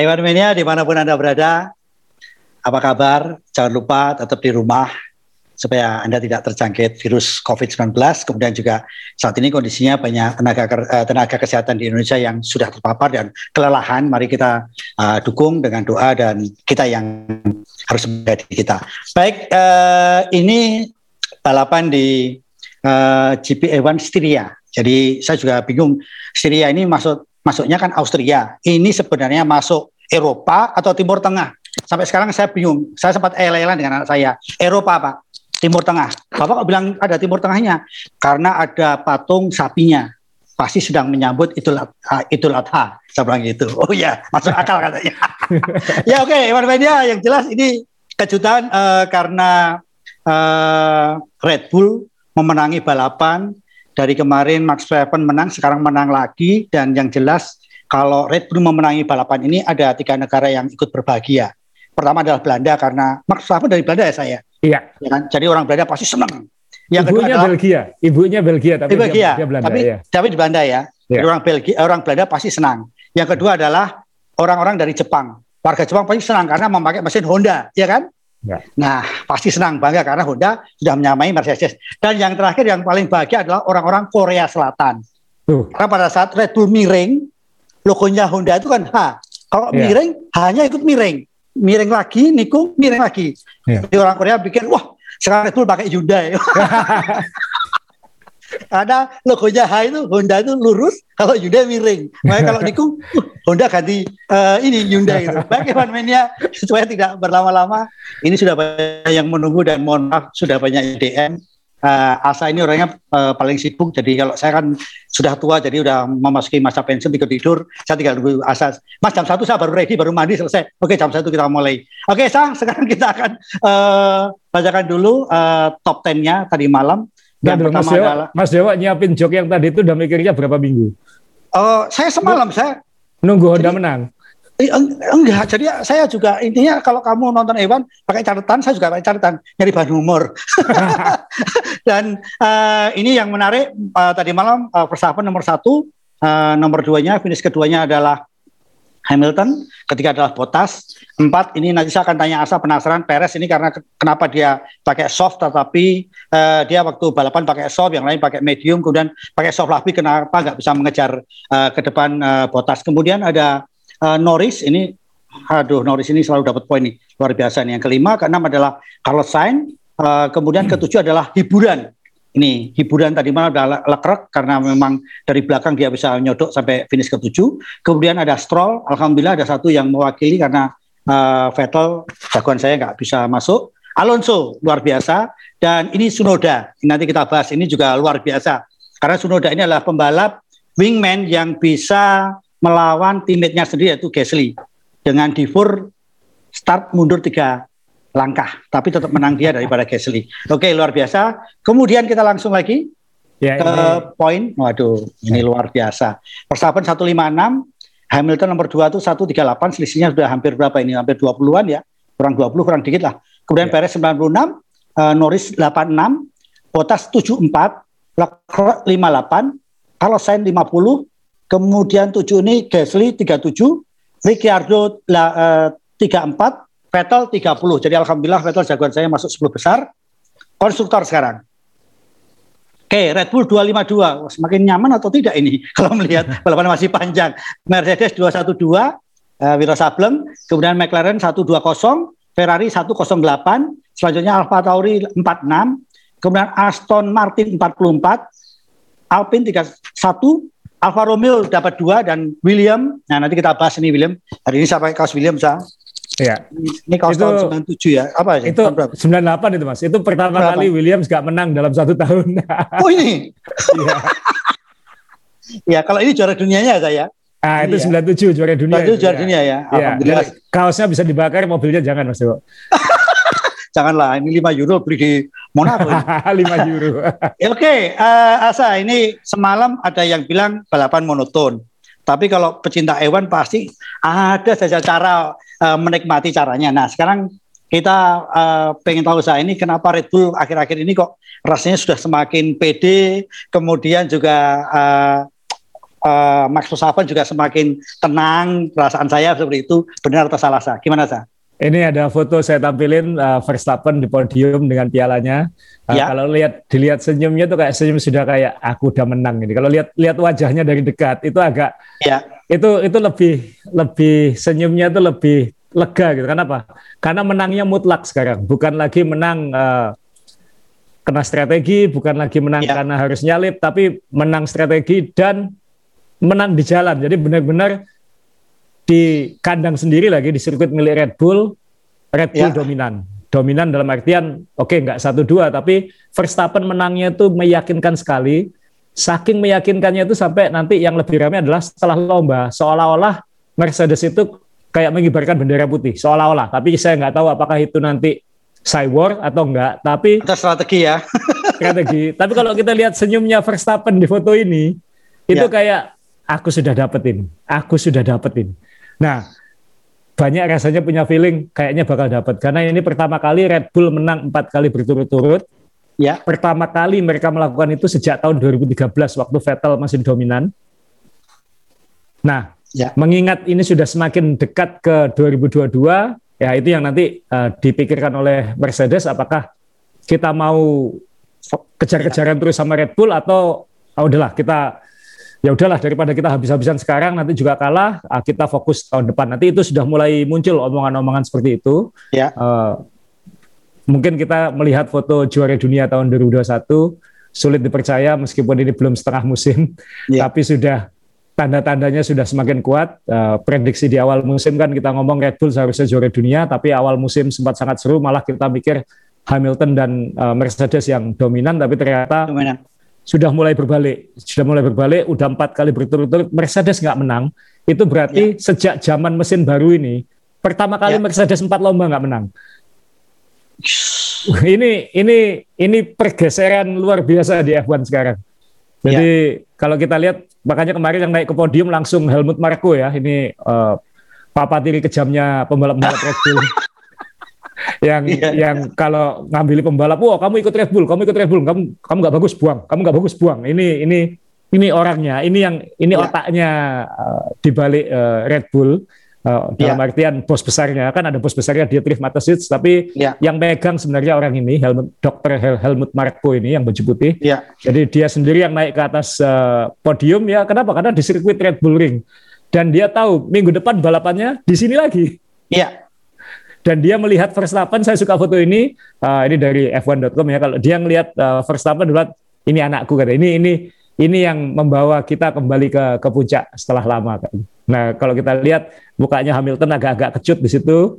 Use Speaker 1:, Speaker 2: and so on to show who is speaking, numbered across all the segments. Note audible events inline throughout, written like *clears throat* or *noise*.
Speaker 1: Hewan Mania di mana pun Anda berada, apa kabar? Jangan lupa tetap di rumah supaya Anda tidak terjangkit virus COVID-19. Kemudian juga saat ini kondisinya banyak tenaga uh, tenaga kesehatan di Indonesia yang sudah terpapar dan kelelahan. Mari kita uh, dukung dengan doa dan kita yang harus menjadi kita. Baik, uh, ini balapan di uh, GP A1 Styria. Jadi saya juga bingung Styria ini masuk masuknya kan Austria. Ini sebenarnya masuk Eropa atau Timur Tengah. Sampai sekarang saya bingung. Saya sempat elelan dengan anak saya. Eropa, Pak. Timur Tengah. Bapak kok bilang ada Timur Tengahnya? Karena ada patung sapinya. Pasti sedang menyambut Idul Adha. Idul Adha. Saya bilang gitu. *laughs* Oh iya, masuk akal katanya. *laughs* ya oke, okay, Iwan Media yang jelas ini kejutan uh, karena uh, Red Bull memenangi balapan dari kemarin Max Verstappen menang, sekarang menang lagi dan yang jelas kalau Red Bull memenangi balapan ini ada tiga negara yang ikut berbahagia. Pertama adalah Belanda karena Max Verstappen dari Belanda ya saya.
Speaker 2: Iya.
Speaker 1: Ya kan? Jadi orang Belanda pasti senang.
Speaker 2: Yang ibunya kedua adalah, Belgia, ibunya Belgia tapi
Speaker 1: Belgia, dia, Belanda tapi, ya. Tapi di Belanda ya. ya. orang Belgia, orang Belanda pasti senang. Yang kedua adalah orang-orang dari Jepang. Warga Jepang pasti senang karena memakai mesin Honda, ya kan? Ya. Nah, pasti senang bangga karena Honda sudah menyamai Mercedes. Dan yang terakhir yang paling bahagia adalah orang-orang Korea Selatan. Uh. Karena pada saat Red Bull miring, logonya Honda itu kan H. Kalau ya. miring, hanya ikut miring miring lagi, Niko miring lagi. Yeah. Jadi orang Korea pikir, wah sekarang itu pakai Hyundai. *laughs* Karena logonya H itu Honda itu lurus, kalau Hyundai miring. Makanya kalau Niku, uh, Honda ganti uh, ini Hyundai itu. Baik Mania, supaya tidak berlama-lama, ini sudah banyak yang menunggu dan mohon maaf sudah banyak DM uh, Asa ini orangnya uh, paling sibuk. Jadi kalau saya kan sudah tua, jadi udah memasuki masa pensiun, tidur tidur. Saya tinggal tunggu Asa. Mas jam satu saya baru ready, baru mandi selesai. Oke jam satu kita mulai. Oke Sa, *laughs* sekarang kita akan uh, bacakan dulu uh, top 10-nya tadi malam.
Speaker 2: Dan pertama Mas Dewa, adalah Mas Dewa nyiapin jok yang tadi itu udah mikirnya berapa minggu?
Speaker 1: Uh, saya semalam saya
Speaker 2: nunggu Honda jadi, menang.
Speaker 1: Enggak, jadi saya juga intinya kalau kamu nonton Ewan pakai catatan, saya juga pakai catatan nyari bahan humor. *laughs* *laughs* Dan uh, ini yang menarik uh, tadi malam uh, Verstappen nomor satu, uh, nomor duanya finish keduanya adalah Hamilton, ketiga adalah Bottas, empat ini nanti saya akan tanya Asa penasaran Perez ini karena kenapa dia pakai soft tetapi uh, dia waktu balapan pakai soft, yang lain pakai medium, kemudian pakai soft lagi kenapa nggak bisa mengejar uh, ke depan uh, Bottas. Kemudian ada uh, Norris ini aduh Norris ini selalu dapat poin nih luar biasa nih yang kelima keenam adalah Carlos Sainz uh, kemudian ketujuh adalah hiburan ini hiburan tadi malam adalah Leclerc karena memang dari belakang dia bisa nyodok sampai finish ketujuh. Kemudian ada Stroll alhamdulillah ada satu yang mewakili karena uh, Vettel jagoan saya nggak bisa masuk. Alonso luar biasa. Dan ini Sunoda nanti kita bahas ini juga luar biasa. Karena Sunoda ini adalah pembalap wingman yang bisa melawan teammate-nya sendiri yaitu Gasly. Dengan Divur start mundur tiga langkah tapi tetap menang dia daripada Gasly. Oke luar biasa. Kemudian kita langsung lagi ya, ke ini. poin. Waduh ini ya. luar biasa. Persahabat 156 Hamilton nomor 2 itu 138 selisihnya sudah hampir berapa ini? Hampir 20-an ya. Kurang 20 kurang dikit lah. Kemudian ya. Perez 96, uh, Norris 86, Bottas 74, Leclerc 58, Carlos Sainz 50, Kemudian tujuh ini Gasly 37, Ricciardo uh, 34, Vettel 30. Jadi alhamdulillah Vettel jagoan saya masuk 10 besar. Konstruktor sekarang. Oke, Red Bull 252. Semakin nyaman atau tidak ini *laughs* kalau melihat *laughs* balapan masih panjang. Mercedes 212, uh, Wiro Sableng, kemudian McLaren 120, Ferrari 108, selanjutnya Alfa Tauri 46, kemudian Aston Martin 44, Alpine 31, Alfa Romeo dapat dua dan William. Nah nanti kita bahas ini William. Hari ini saya pakai kaos William saya.
Speaker 2: Iya.
Speaker 1: Ini kaos itu, tahun 97 ya. Apa
Speaker 2: aja? Itu 98 itu Mas. Itu pertama Berapa? kali Williams gak menang dalam satu tahun.
Speaker 1: Oh ini. *laughs* Iya. ya kalau ini juara dunianya saya.
Speaker 2: Ah itu ya. 97 juara dunia.
Speaker 1: Itu juara dunia ya.
Speaker 2: Iya. Alhamdulillah. Ya, kaosnya bisa dibakar, mobilnya jangan Mas Dewo. *laughs*
Speaker 1: Janganlah, ini 5 euro beli di Monaco. 5 *laughs*
Speaker 2: euro.
Speaker 1: Oke, okay, uh, eh, Asa, ini semalam ada yang bilang balapan monoton. Tapi kalau pecinta hewan pasti ada saja cara uh, menikmati caranya. Nah, sekarang kita uh, pengen tahu saya ini kenapa Red Bull akhir-akhir ini kok rasanya sudah semakin pede, kemudian juga uh, uh, Max Verstappen juga semakin tenang. Perasaan saya seperti itu benar atau salah sah? Gimana sah?
Speaker 2: Ini ada foto saya tampilin uh, Verstappen di podium dengan pialanya. Uh, ya. Kalau lihat dilihat senyumnya tuh kayak senyum sudah kayak aku udah menang ini. Kalau lihat lihat wajahnya dari dekat itu agak ya. itu itu lebih lebih senyumnya itu lebih lega gitu. Kenapa? Karena menangnya mutlak sekarang, bukan lagi menang uh, kena strategi, bukan lagi menang ya. karena harus nyalip, tapi menang strategi dan menang di jalan. Jadi benar-benar di kandang sendiri lagi di sirkuit milik Red Bull, Red Bull ya. dominan. Dominan dalam artian oke okay, nggak satu dua tapi Verstappen menangnya itu meyakinkan sekali. Saking meyakinkannya itu sampai nanti yang lebih ramai adalah setelah lomba seolah-olah Mercedes itu kayak mengibarkan bendera putih seolah-olah. Tapi saya nggak tahu apakah itu nanti cyborg atau enggak. Tapi
Speaker 1: itu strategi ya. *laughs*
Speaker 2: strategi. Tapi kalau kita lihat senyumnya Verstappen di foto ini, itu ya. kayak aku sudah dapetin, aku sudah dapetin. Nah, banyak rasanya punya feeling kayaknya bakal dapat karena ini pertama kali Red Bull menang empat kali berturut-turut. Ya. Pertama kali mereka melakukan itu sejak tahun 2013 waktu Vettel masih dominan. Nah, ya. mengingat ini sudah semakin dekat ke 2022, ya itu yang nanti uh, dipikirkan oleh Mercedes apakah kita mau kejar-kejaran terus sama Red Bull atau oh, udahlah kita ya udahlah daripada kita habis-habisan sekarang nanti juga kalah ah, kita fokus tahun depan. Nanti itu sudah mulai muncul omongan-omongan seperti itu. Ya. uh, mungkin kita melihat foto juara dunia tahun 2021 sulit dipercaya meskipun ini belum setengah musim. Ya. tapi sudah tanda-tandanya sudah semakin kuat. Uh, prediksi di awal musim kan kita ngomong Red Bull seharusnya juara dunia tapi awal musim sempat sangat seru malah kita mikir Hamilton dan uh, Mercedes yang dominan tapi ternyata dominan sudah mulai berbalik, sudah mulai berbalik, udah empat kali berturut-turut Mercedes nggak menang, itu berarti ya. sejak zaman mesin baru ini pertama kali ya. Mercedes empat lomba nggak menang. Ini ini ini pergeseran luar biasa di F1 sekarang. Jadi ya. kalau kita lihat makanya kemarin yang naik ke podium langsung Helmut Marko ya, ini uh, papa tiri kejamnya pembalap-pembalap Red Bull. *laughs* yang yeah. yang kalau ngambil pembalap, wah kamu ikut Red Bull, kamu ikut Red Bull, kamu kamu nggak bagus buang, kamu nggak bagus buang. Ini ini ini orangnya, ini yang ini yeah. otaknya uh, di balik uh, Red Bull. Uh, dalam yeah. artian bos besarnya kan ada bos besarnya Dietrich Mateschitz tapi yeah. yang megang sebenarnya orang ini Helmut Dr. Hel Helmut Marko ini yang baju putih. Yeah. Jadi dia sendiri yang naik ke atas uh, podium ya. Kenapa? Karena di sirkuit Red Bull Ring dan dia tahu minggu depan balapannya di sini lagi.
Speaker 1: Iya
Speaker 2: dan dia melihat Verstappen saya suka foto ini uh, ini dari f1.com ya kalau dia melihat uh, Verstappen bilang ini anakku kata ini ini ini yang membawa kita kembali ke ke puncak setelah lama kan. Nah, kalau kita lihat mukanya Hamilton agak-agak kecut di situ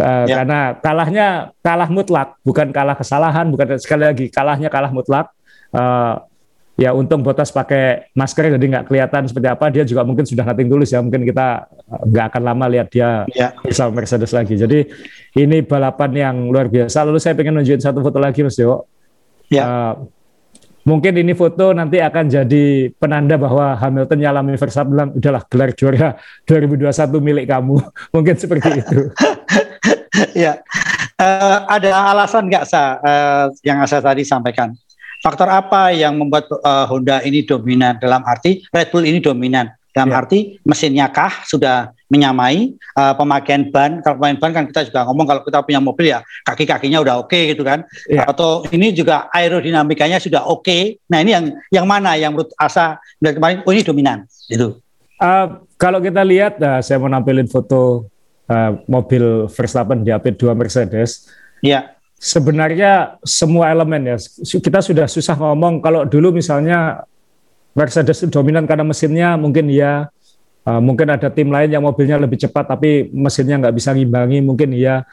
Speaker 2: uh, ya. karena kalahnya kalah mutlak, bukan kalah kesalahan, bukan sekali lagi kalahnya kalah mutlak. Uh, ya untung Botas pakai masker jadi nggak kelihatan seperti apa. Dia juga mungkin sudah nating tulus ya. Mungkin kita eh, nggak akan lama lihat dia ya. sama Mercedes lagi. Jadi ini balapan yang luar biasa. Lalu saya pengen nunjukin satu foto lagi Mas Dewo ya. uh, mungkin ini foto nanti akan jadi penanda bahwa Hamilton nyalami Verstappen. Bilang udahlah gelar juara *laughs* 2021 milik kamu. *laughs* Mungkin seperti itu. *laughs*
Speaker 1: Ya. Uh, ada alasan nggak sa? Uh, yang saya tadi sampaikan faktor apa yang membuat uh, Honda ini dominan? Dalam arti Red Bull ini dominan. Dalam yeah. arti mesinnya kah? Sudah menyamai. Uh, pemakaian ban kalau pemakaian ban kan kita juga ngomong kalau kita punya mobil ya kaki-kakinya udah oke okay, gitu kan. Yeah. atau ini juga aerodinamikanya sudah oke. Okay. nah ini yang yang mana yang menurut Asa dari kemarin? Oh ini dominan. Itu.
Speaker 2: Uh, kalau kita lihat uh, saya mau nampilin foto uh, mobil Verstappen di AP2 Mercedes.
Speaker 1: Ya. yeah
Speaker 2: sebenarnya semua elemen ya. Kita sudah susah ngomong. Kalau dulu misalnya Mercedes dominan karena mesinnya mungkin ya uh, mungkin ada tim lain yang mobilnya lebih cepat tapi mesinnya nggak bisa ngimbangi mungkin ya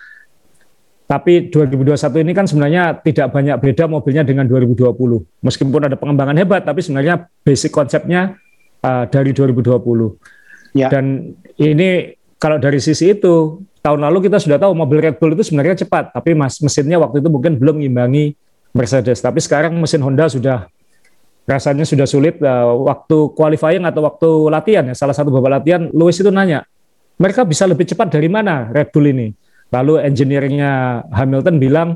Speaker 2: tapi 2021 ini kan sebenarnya tidak banyak beda mobilnya dengan 2020 meskipun ada pengembangan hebat tapi sebenarnya basic konsepnya uh, dari 2020 ya. dan ini kalau dari sisi itu tahun lalu kita sudah tahu mobil Red Bull itu sebenarnya cepat, tapi mas mesinnya waktu itu mungkin belum mengimbangi Mercedes. Tapi sekarang mesin Honda sudah rasanya sudah sulit. Uh, waktu qualifying atau waktu latihan ya, salah satu beberapa latihan, Lewis itu nanya, mereka bisa lebih cepat dari mana Red Bull ini? Lalu engineeringnya Hamilton bilang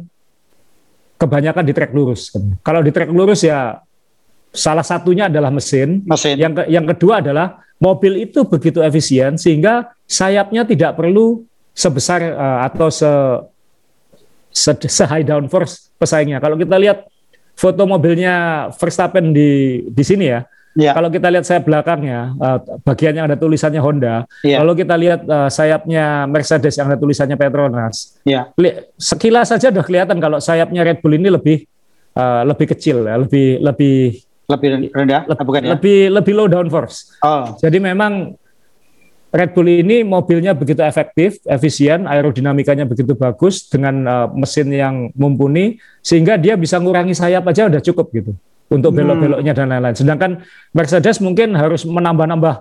Speaker 2: kebanyakan di trek lurus. Kalau di trek lurus ya salah satunya adalah mesin.
Speaker 1: Mesin.
Speaker 2: Yang ke, yang kedua adalah mobil itu begitu efisien sehingga sayapnya tidak perlu sebesar uh, atau se, se se high downforce pesaingnya. Kalau kita lihat foto mobilnya Verstappen di di sini ya, Ya. Kalau kita lihat sayap belakangnya, uh, bagian yang ada tulisannya Honda. Ya. Kalau kita lihat uh, sayapnya Mercedes yang ada tulisannya Petronas. Ya. Sekilas saja sudah kelihatan kalau sayapnya Red Bull ini lebih uh, lebih kecil ya, lebih lebih
Speaker 1: lebih rendah,
Speaker 2: le bukan ya? Lebih lebih low downforce. Oh. Jadi memang Red Bull ini mobilnya begitu efektif, efisien, aerodinamikanya begitu bagus dengan uh, mesin yang mumpuni sehingga dia bisa ngurangi sayap aja udah cukup gitu untuk hmm. belok-beloknya dan lain-lain. Sedangkan Mercedes mungkin harus menambah-nambah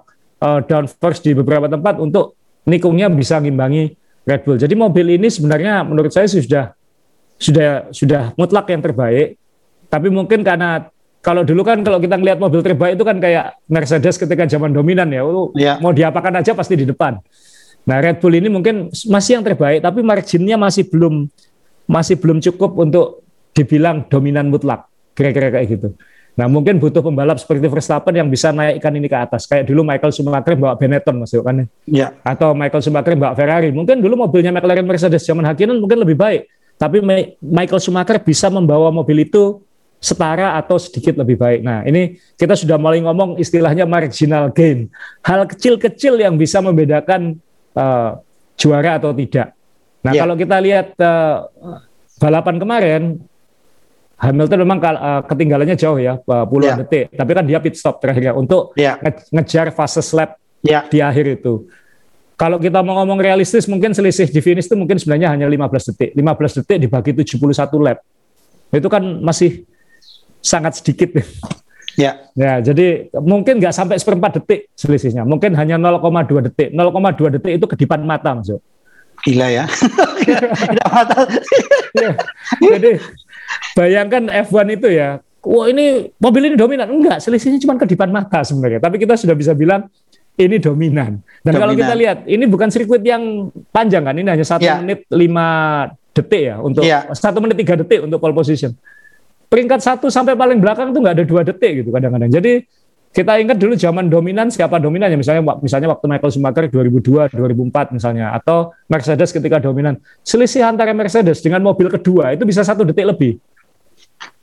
Speaker 2: uh, downforce di beberapa tempat untuk nikungnya bisa ngimbangi Red Bull. Jadi mobil ini sebenarnya menurut saya sudah sudah sudah mutlak yang terbaik. Tapi mungkin karena kalau dulu kan kalau kita ngelihat mobil terbaik itu kan kayak Mercedes ketika zaman dominan ya, oh, ya. mau diapakan aja pasti di depan. Nah Red Bull ini mungkin masih yang terbaik, tapi marginnya masih belum masih belum cukup untuk dibilang dominan mutlak kira-kira kayak gitu. Nah mungkin butuh pembalap seperti Verstappen yang bisa naikkan ini ke atas. Kayak dulu Michael Schumacher bawa Benetton masuk kan ya. Atau Michael Schumacher bawa Ferrari. Mungkin dulu mobilnya McLaren Mercedes zaman Hakkinen mungkin lebih baik. Tapi Michael Schumacher bisa membawa mobil itu setara atau sedikit lebih baik. Nah ini kita sudah mulai ngomong istilahnya marginal gain. Hal kecil-kecil yang bisa membedakan uh, juara atau tidak. Nah ya. kalau kita lihat uh, balapan kemarin Hamilton memang uh, ketinggalannya jauh ya, puluhan yeah. detik. Tapi kan dia pit stop terakhir untuk yeah. nge ngejar fase lap yeah. di akhir itu. Kalau kita mau ngomong realistis, mungkin selisih di finish itu mungkin sebenarnya hanya 15 detik. 15 detik dibagi 71 lap. Itu kan masih sangat sedikit. Ya. ya, jadi mungkin nggak sampai seperempat detik selisihnya. Mungkin hanya 0,2 detik. 0,2 detik itu kedipan mata, Mas.
Speaker 1: Gila ya. *laughs*
Speaker 2: ya. Jadi Bayangkan F1 itu ya, wah ini mobil ini dominan. Enggak, selisihnya cuma kedipan mata sebenarnya. Tapi kita sudah bisa bilang ini dominan. Dan dominan. kalau kita lihat, ini bukan sirkuit yang panjang kan, ini hanya satu ya. menit lima detik ya untuk ya. satu menit tiga detik untuk pole position. Peringkat satu sampai paling belakang tuh nggak ada dua detik gitu kadang-kadang. Jadi kita ingat dulu zaman dominan siapa dominannya? Misalnya misalnya waktu Michael Schumacher 2002 2004 misalnya atau Mercedes ketika dominan. Selisih antara Mercedes dengan mobil kedua itu bisa satu detik lebih.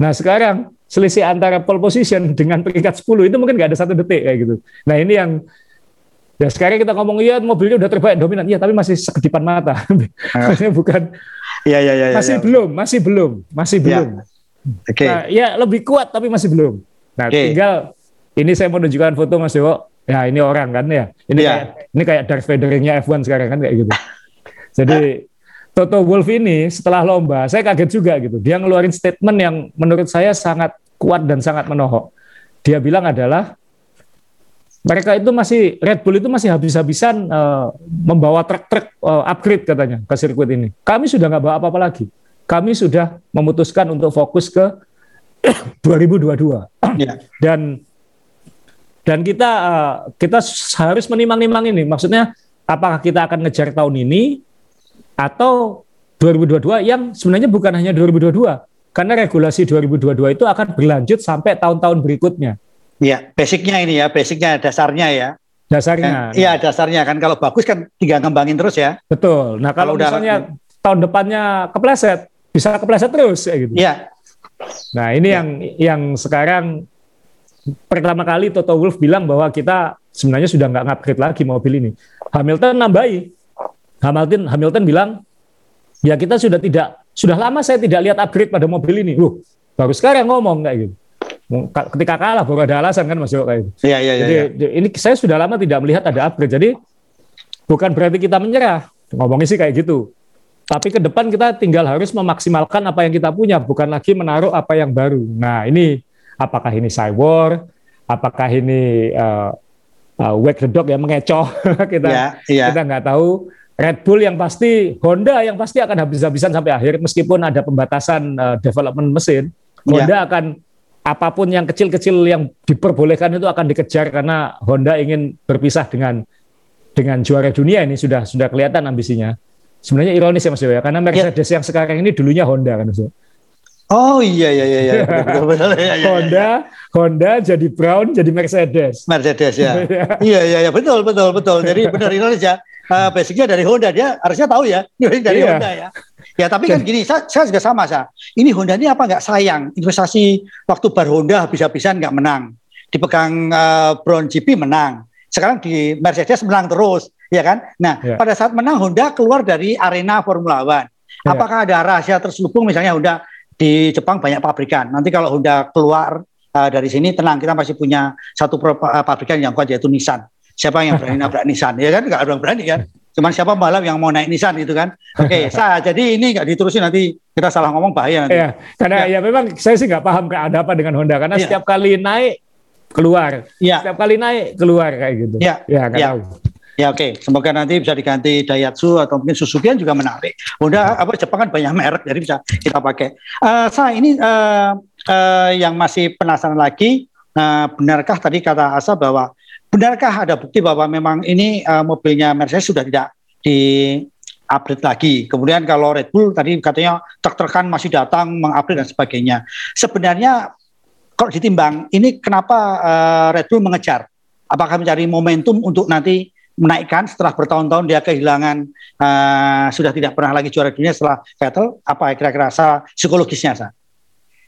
Speaker 2: Nah sekarang selisih antara pole position dengan peringkat 10 itu mungkin nggak ada satu detik kayak gitu. Nah ini yang ya sekarang kita ngomong iya mobilnya udah terbaik dominan. Iya tapi masih sekedipan mata. *laughs* Maksudnya bukan
Speaker 1: ya, ya, ya,
Speaker 2: masih
Speaker 1: ya,
Speaker 2: belum masih belum masih iya. Belum
Speaker 1: okay.
Speaker 2: nah, ya lebih kuat tapi masih belum nah okay. tinggal ini saya mau tunjukkan foto Mas Dewo. Ya ini orang kan ya. Ini yeah. kayak ini kayak Darth Vader-nya F1 sekarang kan kayak gitu. Jadi Toto Wolff ini setelah lomba, saya kaget juga gitu. Dia ngeluarin statement yang menurut saya sangat kuat dan sangat menohok. Dia bilang adalah mereka itu masih Red Bull itu masih habis-habisan uh, membawa truk-truk uh, upgrade katanya ke sirkuit ini. Kami sudah nggak bawa apa-apa lagi. Kami sudah memutuskan untuk fokus ke *clears throat* 2022. Yeah. Dan dan kita uh, kita harus menimang-nimang ini. Maksudnya apakah kita akan ngejar tahun ini atau 2022 yang sebenarnya bukan hanya 2022 karena regulasi 2022 itu akan berlanjut sampai tahun-tahun berikutnya.
Speaker 1: Iya, basicnya ini ya, basicnya dasarnya ya.
Speaker 2: Dasarnya.
Speaker 1: Iya, dasarnya kan kalau bagus kan tinggal ngembangin terus ya.
Speaker 2: Betul. Nah, kalau, kalau misalnya udah, tahun depannya kepleset, bisa kepleset terus ya gitu.
Speaker 1: Iya.
Speaker 2: Nah, ini ya. yang yang sekarang pertama kali Toto Wolff bilang bahwa kita sebenarnya sudah nggak ngupgrade lagi mobil ini. Hamilton nambahi. Hamilton Hamilton bilang ya kita sudah tidak sudah lama saya tidak lihat upgrade pada mobil ini. Loh, baru sekarang ngomong kayak gitu. Ketika kalah baru ada alasan kan Mas Jo kayak gitu.
Speaker 1: Iya, iya, iya.
Speaker 2: Jadi ya. ini saya sudah lama tidak melihat ada upgrade. Jadi bukan berarti kita menyerah. Ngomongnya sih kayak gitu. Tapi ke depan kita tinggal harus memaksimalkan apa yang kita punya, bukan lagi menaruh apa yang baru. Nah, ini apakah ini cyber, apakah ini uh, uh, wake the dog yang mengecoh *laughs* kita yeah, yeah. kita nggak tahu. Red Bull yang pasti, Honda yang pasti akan habis-habisan sampai akhir meskipun ada pembatasan uh, development mesin. Honda yeah. akan apa pun yang kecil-kecil yang diperbolehkan itu akan dikejar karena Honda ingin berpisah dengan dengan juara dunia ini sudah sudah kelihatan ambisinya. Sebenarnya ironis ya Mas Dewa, karena Mercedes yeah. yang sekarang ini dulunya Honda kan Mas
Speaker 1: Oh iya iya iya, iya. *laughs* betul, betul,
Speaker 2: iya, iya, Honda Honda jadi Brown jadi Mercedes.
Speaker 1: Mercedes ya. *laughs* iya iya iya betul betul betul. Jadi benar Indonesia uh, basicnya dari Honda dia harusnya tahu ya *laughs* dari iya. Honda ya. Ya tapi kan gini, saya, saya juga sama saya. Ini Honda ini apa nggak sayang investasi waktu bar Honda habis-habisan nggak menang, dipegang uh, Brown GP menang, sekarang di Mercedes menang terus, ya kan? Nah ya. pada saat menang Honda keluar dari arena Formula One. Ya. Apakah ada rahasia terselubung misalnya Honda di Jepang banyak pabrikan. Nanti kalau Honda keluar uh, dari sini tenang kita masih punya satu pabrikan yang kuat yaitu Nissan. Siapa yang berani *laughs* nabrak Nissan? Ya kan nggak ada yang berani kan? Cuman siapa malam yang mau naik Nissan itu kan? Oke, okay, *laughs* sah. Jadi ini nggak diterusin nanti kita salah ngomong bahaya nanti.
Speaker 2: Iya, karena ya, ya memang saya sih nggak paham ada apa dengan Honda karena ya. setiap kali naik keluar, ya. setiap kali naik keluar kayak gitu.
Speaker 1: Ya, ya, ya. tahu. Ya oke, okay. semoga nanti bisa diganti Daihatsu atau mungkin Suzuki juga menarik. Honda apa Jepang kan banyak merek jadi bisa kita pakai. Uh, saya ini uh, uh, yang masih penasaran lagi, uh, benarkah tadi kata Asa bahwa Benarkah ada bukti bahwa memang ini uh, mobilnya Mercedes sudah tidak di upgrade lagi. Kemudian kalau Red Bull tadi katanya truk-trukan masih datang mengupgrade dan sebagainya. Sebenarnya kalau ditimbang ini kenapa uh, Red Bull mengejar? Apakah mencari momentum untuk nanti menaikkan setelah bertahun-tahun dia kehilangan uh, sudah tidak pernah lagi juara dunia setelah Vettel? Apa kira-kira psikologisnya? Sa?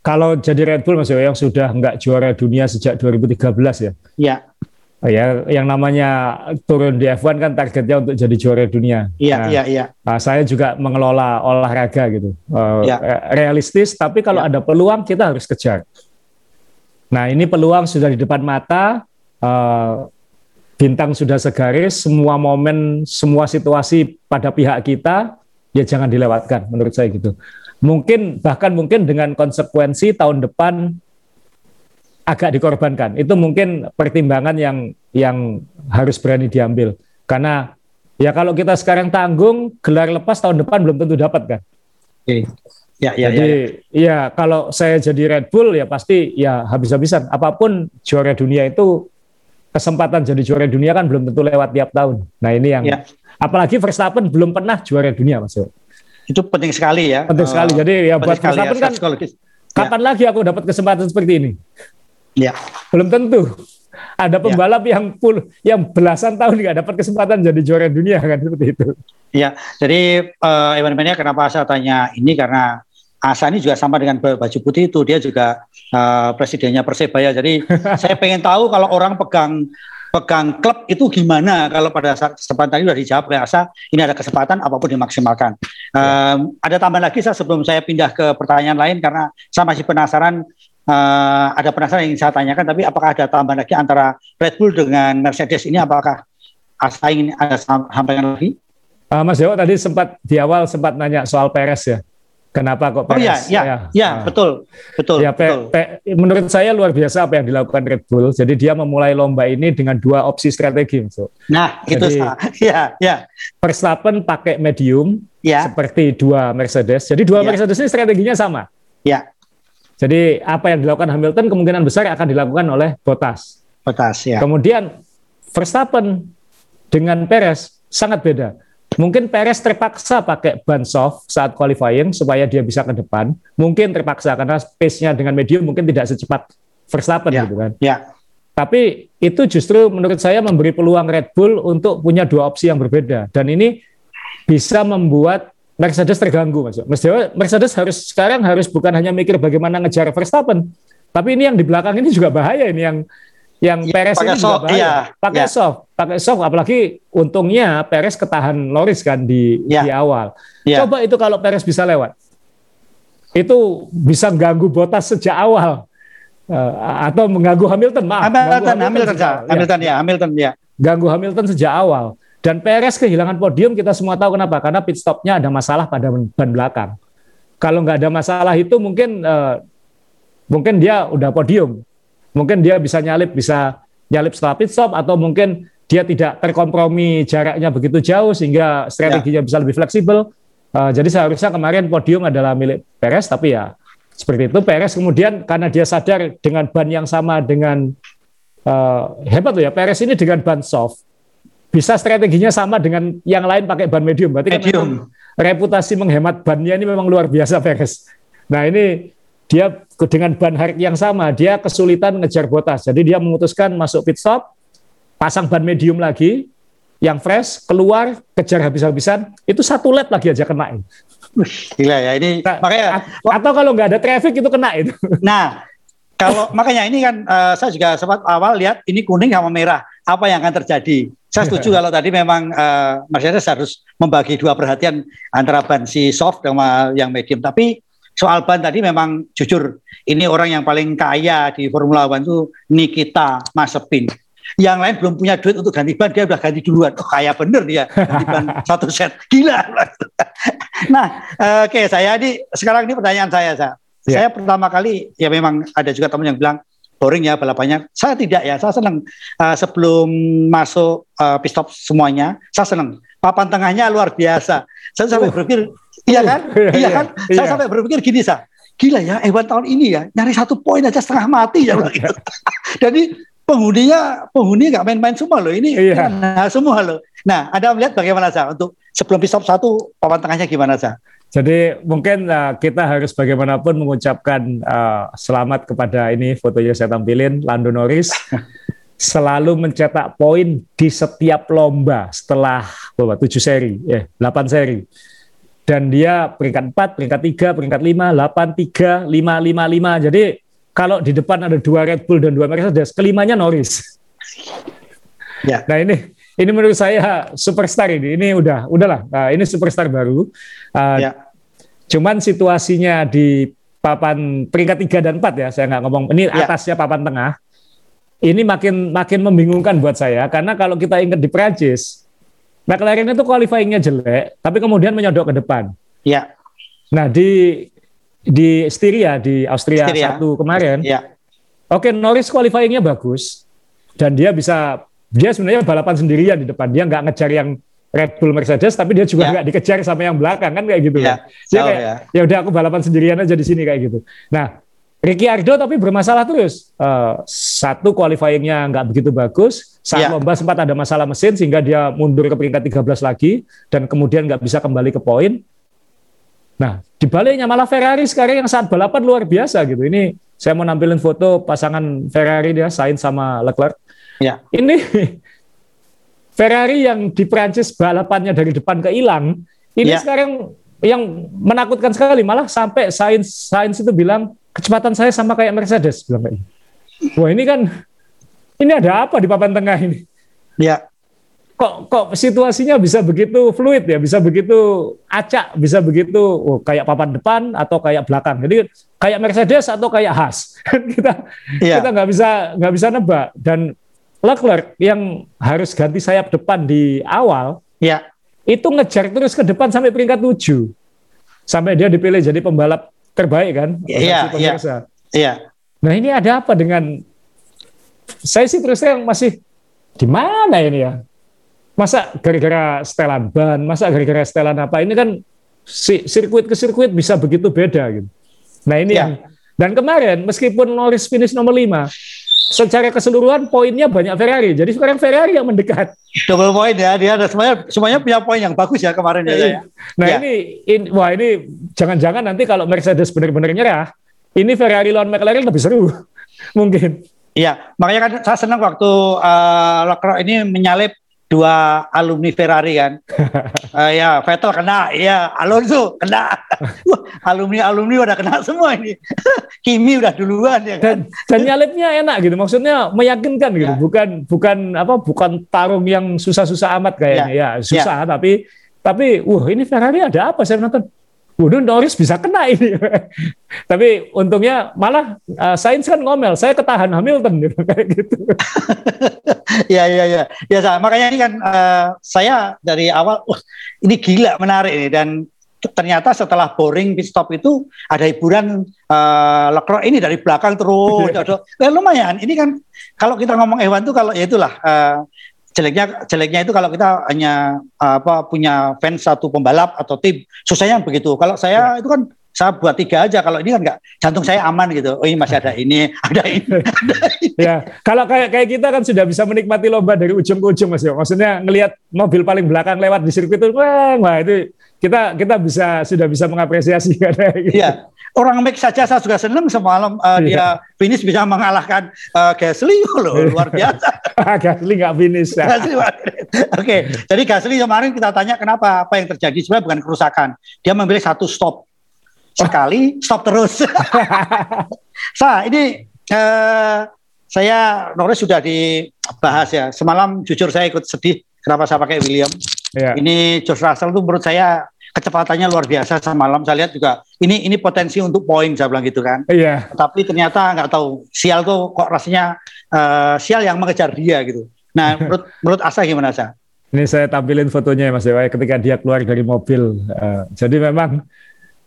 Speaker 2: Kalau jadi Red Bull Mas yang sudah nggak juara dunia sejak 2013 ya.
Speaker 1: Iya.
Speaker 2: Oh ya, yang namanya turun di F1 kan targetnya untuk jadi juara dunia.
Speaker 1: Iya, nah, iya, iya.
Speaker 2: Nah, saya juga mengelola olahraga gitu. Uh, ya. Realistis, tapi kalau ya. ada peluang kita harus kejar. Nah, ini peluang sudah di depan mata, uh, bintang sudah segaris, semua momen, semua situasi pada pihak kita, ya jangan dilewatkan menurut saya gitu. Mungkin bahkan mungkin dengan konsekuensi tahun depan agak dikorbankan. Itu mungkin pertimbangan yang yang harus berani diambil. Karena ya kalau kita sekarang tanggung, gelar lepas tahun depan belum tentu dapat kan.
Speaker 1: Oke. Ya, ya,
Speaker 2: jadi ya, ya. ya kalau saya jadi Red Bull ya pasti ya habis-habisan. Apa pun juara dunia itu kesempatan jadi juara dunia kan belum tentu lewat tiap tahun. Nah ini yang ya. apalagi Verstappen belum pernah juara dunia mas.
Speaker 1: Itu penting sekali ya.
Speaker 2: Penting sekali. Jadi ya buat ya, Verstappen ya, kan kapan ya. lagi aku dapat kesempatan seperti ini?
Speaker 1: Ya.
Speaker 2: Belum tentu. Ada pembalap ya. yang pul yang belasan tahun nggak dapat kesempatan jadi juara dunia kan seperti itu.
Speaker 1: Ya, jadi uh, Evan Mania kenapa saya tanya ini karena Asa ini juga sama dengan baju putih itu dia juga uh, presidennya Persebaya. Jadi *laughs* saya pengen tahu kalau orang pegang pegang klub itu gimana kalau pada saat kesempatan tadi sudah dijawab oleh Asa ini ada kesempatan apa pun dimaksimalkan. Ya. Um, ada tambahan lagi saya sebelum saya pindah ke pertanyaan lain karena saya masih penasaran uh, ada penasaran yang ingin saya tanyakan, tapi apakah ada tambahan lagi antara Red Bull dengan Mercedes ini? Apakah Asa ingin ada sampaikan lagi?
Speaker 2: Uh, Mas Dewa tadi sempat di awal sempat nanya soal Perez ya. Kenapa kok
Speaker 1: Perez? Oh iya, iya, ya, ya, uh, betul, betul.
Speaker 2: Ya,
Speaker 1: betul.
Speaker 2: Pe, menurut saya luar biasa apa yang dilakukan Red Bull. Jadi dia memulai lomba ini dengan dua opsi strategi. So.
Speaker 1: Nah, Jadi, itu ya, ya.
Speaker 2: Verstappen pakai medium, ya. seperti dua Mercedes. Jadi dua ya. Mercedes ini strateginya sama.
Speaker 1: Ya.
Speaker 2: Jadi apa yang dilakukan Hamilton kemungkinan besar akan dilakukan oleh Bottas.
Speaker 1: Bottas ya.
Speaker 2: Kemudian Verstappen dengan Perez sangat beda. Mungkin Perez terpaksa pakai ban soft saat qualifying supaya dia bisa ke depan. Mungkin terpaksa karena pace-nya dengan medium mungkin tidak secepat Verstappen ya. gitu kan.
Speaker 1: Ya.
Speaker 2: Tapi itu justru menurut saya memberi peluang Red Bull untuk punya dua opsi yang berbeda dan ini bisa membuat Mercedes terganggu mas. Mercedes harus sekarang harus bukan hanya mikir bagaimana ngejar Verstappen, tapi ini yang di belakang ini juga bahaya ini yang yang ya, Perez ini soft, juga bahaya. Ya, pakai ya. soft, pakai soft apalagi untungnya Perez ketahan Loris kan di ya. di awal. Ya. Coba itu kalau Perez bisa lewat. Itu bisa ganggu Bottas sejak awal. Uh, atau mengganggu Hamilton, maaf.
Speaker 1: Hamilton, Hamilton, Hamilton, Hamilton, ya. Hamilton ya, Hamilton ya.
Speaker 2: Ganggu Hamilton sejak awal. Dan Perez kehilangan podium kita semua tahu kenapa? Karena pit stopnya ada masalah pada ban belakang. Kalau nggak ada masalah itu mungkin uh, mungkin dia udah podium. Mungkin dia bisa nyalip bisa nyalip setelah pit stop atau mungkin dia tidak terkompromi jaraknya begitu jauh sehingga strateginya ya. bisa lebih fleksibel. Uh, jadi seharusnya kemarin podium adalah milik Perez tapi ya seperti itu Perez kemudian karena dia sadar dengan ban yang sama dengan uh, hebat tuh ya Perez ini dengan ban soft bisa strateginya sama dengan yang lain pakai ban medium. Berarti kan medium. Kan reputasi menghemat bannya ini memang luar biasa Perez. Nah ini dia dengan ban hard yang sama, dia kesulitan ngejar botas. Jadi dia memutuskan masuk pit stop, pasang ban medium lagi, yang fresh, keluar, kejar habis-habisan, itu satu lap lagi aja kena.
Speaker 1: Gila ya, ini
Speaker 2: nah, makanya atau kalau nggak ada traffic itu kena itu.
Speaker 1: Nah, kalau makanya ini kan uh, saya juga sempat awal lihat ini kuning sama merah, apa yang akan terjadi? Saya setuju kalau tadi memang uh, Mercedes harus membagi dua perhatian antara ban si soft sama yang medium. Tapi soal ban tadi memang jujur ini orang yang paling kaya di Formula One itu Nikita Mazepin yang lain belum punya duit untuk ganti ban dia udah ganti duluan. Oh, kaya bener dia. Ganti ban *laughs* satu set. Gila. *laughs* Nah oke okay, saya ini sekarang ini pertanyaan saya saya yeah. saya pertama kali ya memang ada juga teman yang bilang boring ya balapannya. Saya tidak ya saya senang uh, sebelum masuk uh, pit stop semuanya saya senang. Papan tengahnya luar biasa. Saya sampai uh. berpikir iya kan? Uh, *laughs* iya kan? Iya. saya sampai berpikir gini saya gila ya Ewan tahun ini ya nyari satu poin aja setengah mati ya. Jadi penghuninya penghuni nggak main-main semua loh ini iya. nah, semua loh. Nah, Anda melihat bagaimana sah untuk sebelum pit stop satu papan tengahnya gimana sah?
Speaker 2: Jadi mungkin uh, kita harus bagaimanapun mengucapkan uh, selamat kepada ini fotonya saya tampilin Lando Norris *laughs* selalu mencetak poin di setiap lomba setelah berapa tujuh seri, eh delapan seri. Dan dia peringkat 4, peringkat 3, peringkat 5, 8, 3, 5, 5, 5. Jadi kalau di depan ada dua Red Bull dan dua Mercedes, kelimanya Norris. Ya. Nah ini ini menurut saya superstar ini. Ini udah udahlah. Nah, ini superstar baru. Uh, ya. Cuman situasinya di papan peringkat tiga dan empat ya, saya nggak ngomong. Ini ya. atasnya papan tengah. Ini makin makin membingungkan buat saya karena kalau kita ingat di Prancis, McLaren itu qualifyingnya jelek, tapi kemudian menyodok ke depan.
Speaker 1: Ya.
Speaker 2: Nah di di Styria di Austria Styria. satu kemarin. Ya. Oke, Norris qualifyingnya bagus dan dia bisa dia sebenarnya balapan sendirian di depan. Dia nggak ngejar yang Red Bull Mercedes, tapi dia juga ya. nggak ya. dikejar sama yang belakang kan kayak gitu ya. kan. Dia kayak ya. ya udah aku balapan sendirian aja di sini kayak gitu. Nah, Ricciardo tapi bermasalah terus. Uh, satu qualifyingnya nggak begitu bagus. Saat ya. lomba sempat ada masalah mesin sehingga dia mundur ke peringkat 13 lagi dan kemudian nggak bisa kembali ke poin. Nah, dibaliknya malah Ferrari sekarang yang saat balapan luar biasa gitu. Ini saya mau nampilin foto pasangan Ferrari dia Sainz sama Leclerc. Ya. Ini *laughs* Ferrari yang di Prancis balapannya dari depan ke hilang, ini ya. sekarang yang menakutkan sekali malah sampai Sainz Sainz itu bilang kecepatan saya sama kayak Mercedes bilang kayak. Wah, ini kan ini ada apa di papan tengah ini?
Speaker 1: Ya
Speaker 2: kok kok situasinya bisa begitu fluid ya, bisa begitu acak, bisa begitu oh, kayak papan depan atau kayak belakang. Jadi kayak Mercedes atau kayak Haas. *laughs* kita yeah. kita nggak bisa nggak bisa nebak dan Leclerc yang harus ganti sayap depan di awal,
Speaker 1: ya
Speaker 2: itu ngejar terus ke depan sampai peringkat tujuh sampai dia dipilih jadi pembalap terbaik kan?
Speaker 1: Iya, iya. Iya.
Speaker 2: Nah ini ada apa dengan saya sih terus terang masih di mana ini ya? Masa gara-gara setelan ban, masa gara-gara setelan apa? Ini kan si, sirkuit ke sirkuit bisa begitu beda gitu. Nah ini ya. yang dan kemarin meskipun Norris finish nomor 5, secara keseluruhan poinnya banyak Ferrari. Jadi sekarang Ferrari yang mendekat.
Speaker 1: Double point ya, dia ada semuanya semuanya punya poin yang bagus ya kemarin ya. ya.
Speaker 2: Nah ya. ini, in, wah ini jangan-jangan nanti kalau Mercedes benar-benar nyerah, ini Ferrari lawan McLaren lebih seru *laughs* mungkin.
Speaker 1: Iya, makanya kan saya senang waktu uh, Leclerc ini menyalip dua alumni Ferrari kan. uh, *laughs* ya Vettel kena, ya Alonso kena. *laughs* alumni alumni udah kena semua ini. *laughs* Kimi udah duluan ya
Speaker 2: kan. Dan, dan nyalipnya enak gitu. Maksudnya meyakinkan gitu. Ya. Bukan bukan apa bukan tarung yang susah-susah amat kayaknya ya. ya susah ya. tapi tapi wah ini Ferrari ada apa saya nonton Waduh Norris bisa kena ini. *laughs* Tapi untungnya malah uh, Sainz kan ngomel, saya ketahan Hamilton *laughs* gitu kayak gitu. *laughs*
Speaker 1: ya ya ya. Ya makanya ini kan uh, saya dari awal uh, ini gila menarik ini dan ternyata setelah boring pit stop itu ada hiburan uh, Leclerc ini dari belakang terus. ya, lumayan. Ini kan kalau kita ngomong Ewan tuh kalau ya itulah uh, jeleknya jeleknya itu kalau kita hanya apa punya fans satu pembalap atau tim susahnya begitu kalau saya ya. itu kan saya buat tiga aja kalau ini kan nggak jantung saya aman gitu oh ini masih ada *laughs* ini ada ini, *laughs* ada
Speaker 2: ini. ya kalau kayak kayak kita kan sudah bisa menikmati lomba dari ujung ke ujung mas maksudnya ngelihat mobil paling belakang lewat di sirkuit itu wah, wah itu kita kita bisa sudah bisa mengapresiasi *laughs* karena
Speaker 1: gitu. Iya. Orang make saja saya juga senang semalam uh, dia finish bisa mengalahkan uh, Gasly *laughs* loh luar biasa. *laughs*
Speaker 2: Gasly nggak finish. Ya.
Speaker 1: Oke, jadi Gasly kemarin kita tanya kenapa apa yang terjadi sebenarnya bukan kerusakan. Dia memilih satu stop sekali stop terus. Sa, ini uh, saya Norris sudah dibahas ya. Semalam jujur saya ikut sedih kenapa saya pakai William. Yeah. Ini George Russell itu menurut saya kecepatannya luar biasa semalam saya lihat juga ini ini potensi untuk poin saya bilang gitu kan.
Speaker 2: Iya.
Speaker 1: Tapi ternyata nggak tahu sial tuh kok rasanya uh, sial yang mengejar dia gitu. Nah *laughs* menurut menurut Asa gimana Asa?
Speaker 2: Ini saya tampilin fotonya ya Mas Dewa ketika dia keluar dari mobil. Uh, jadi memang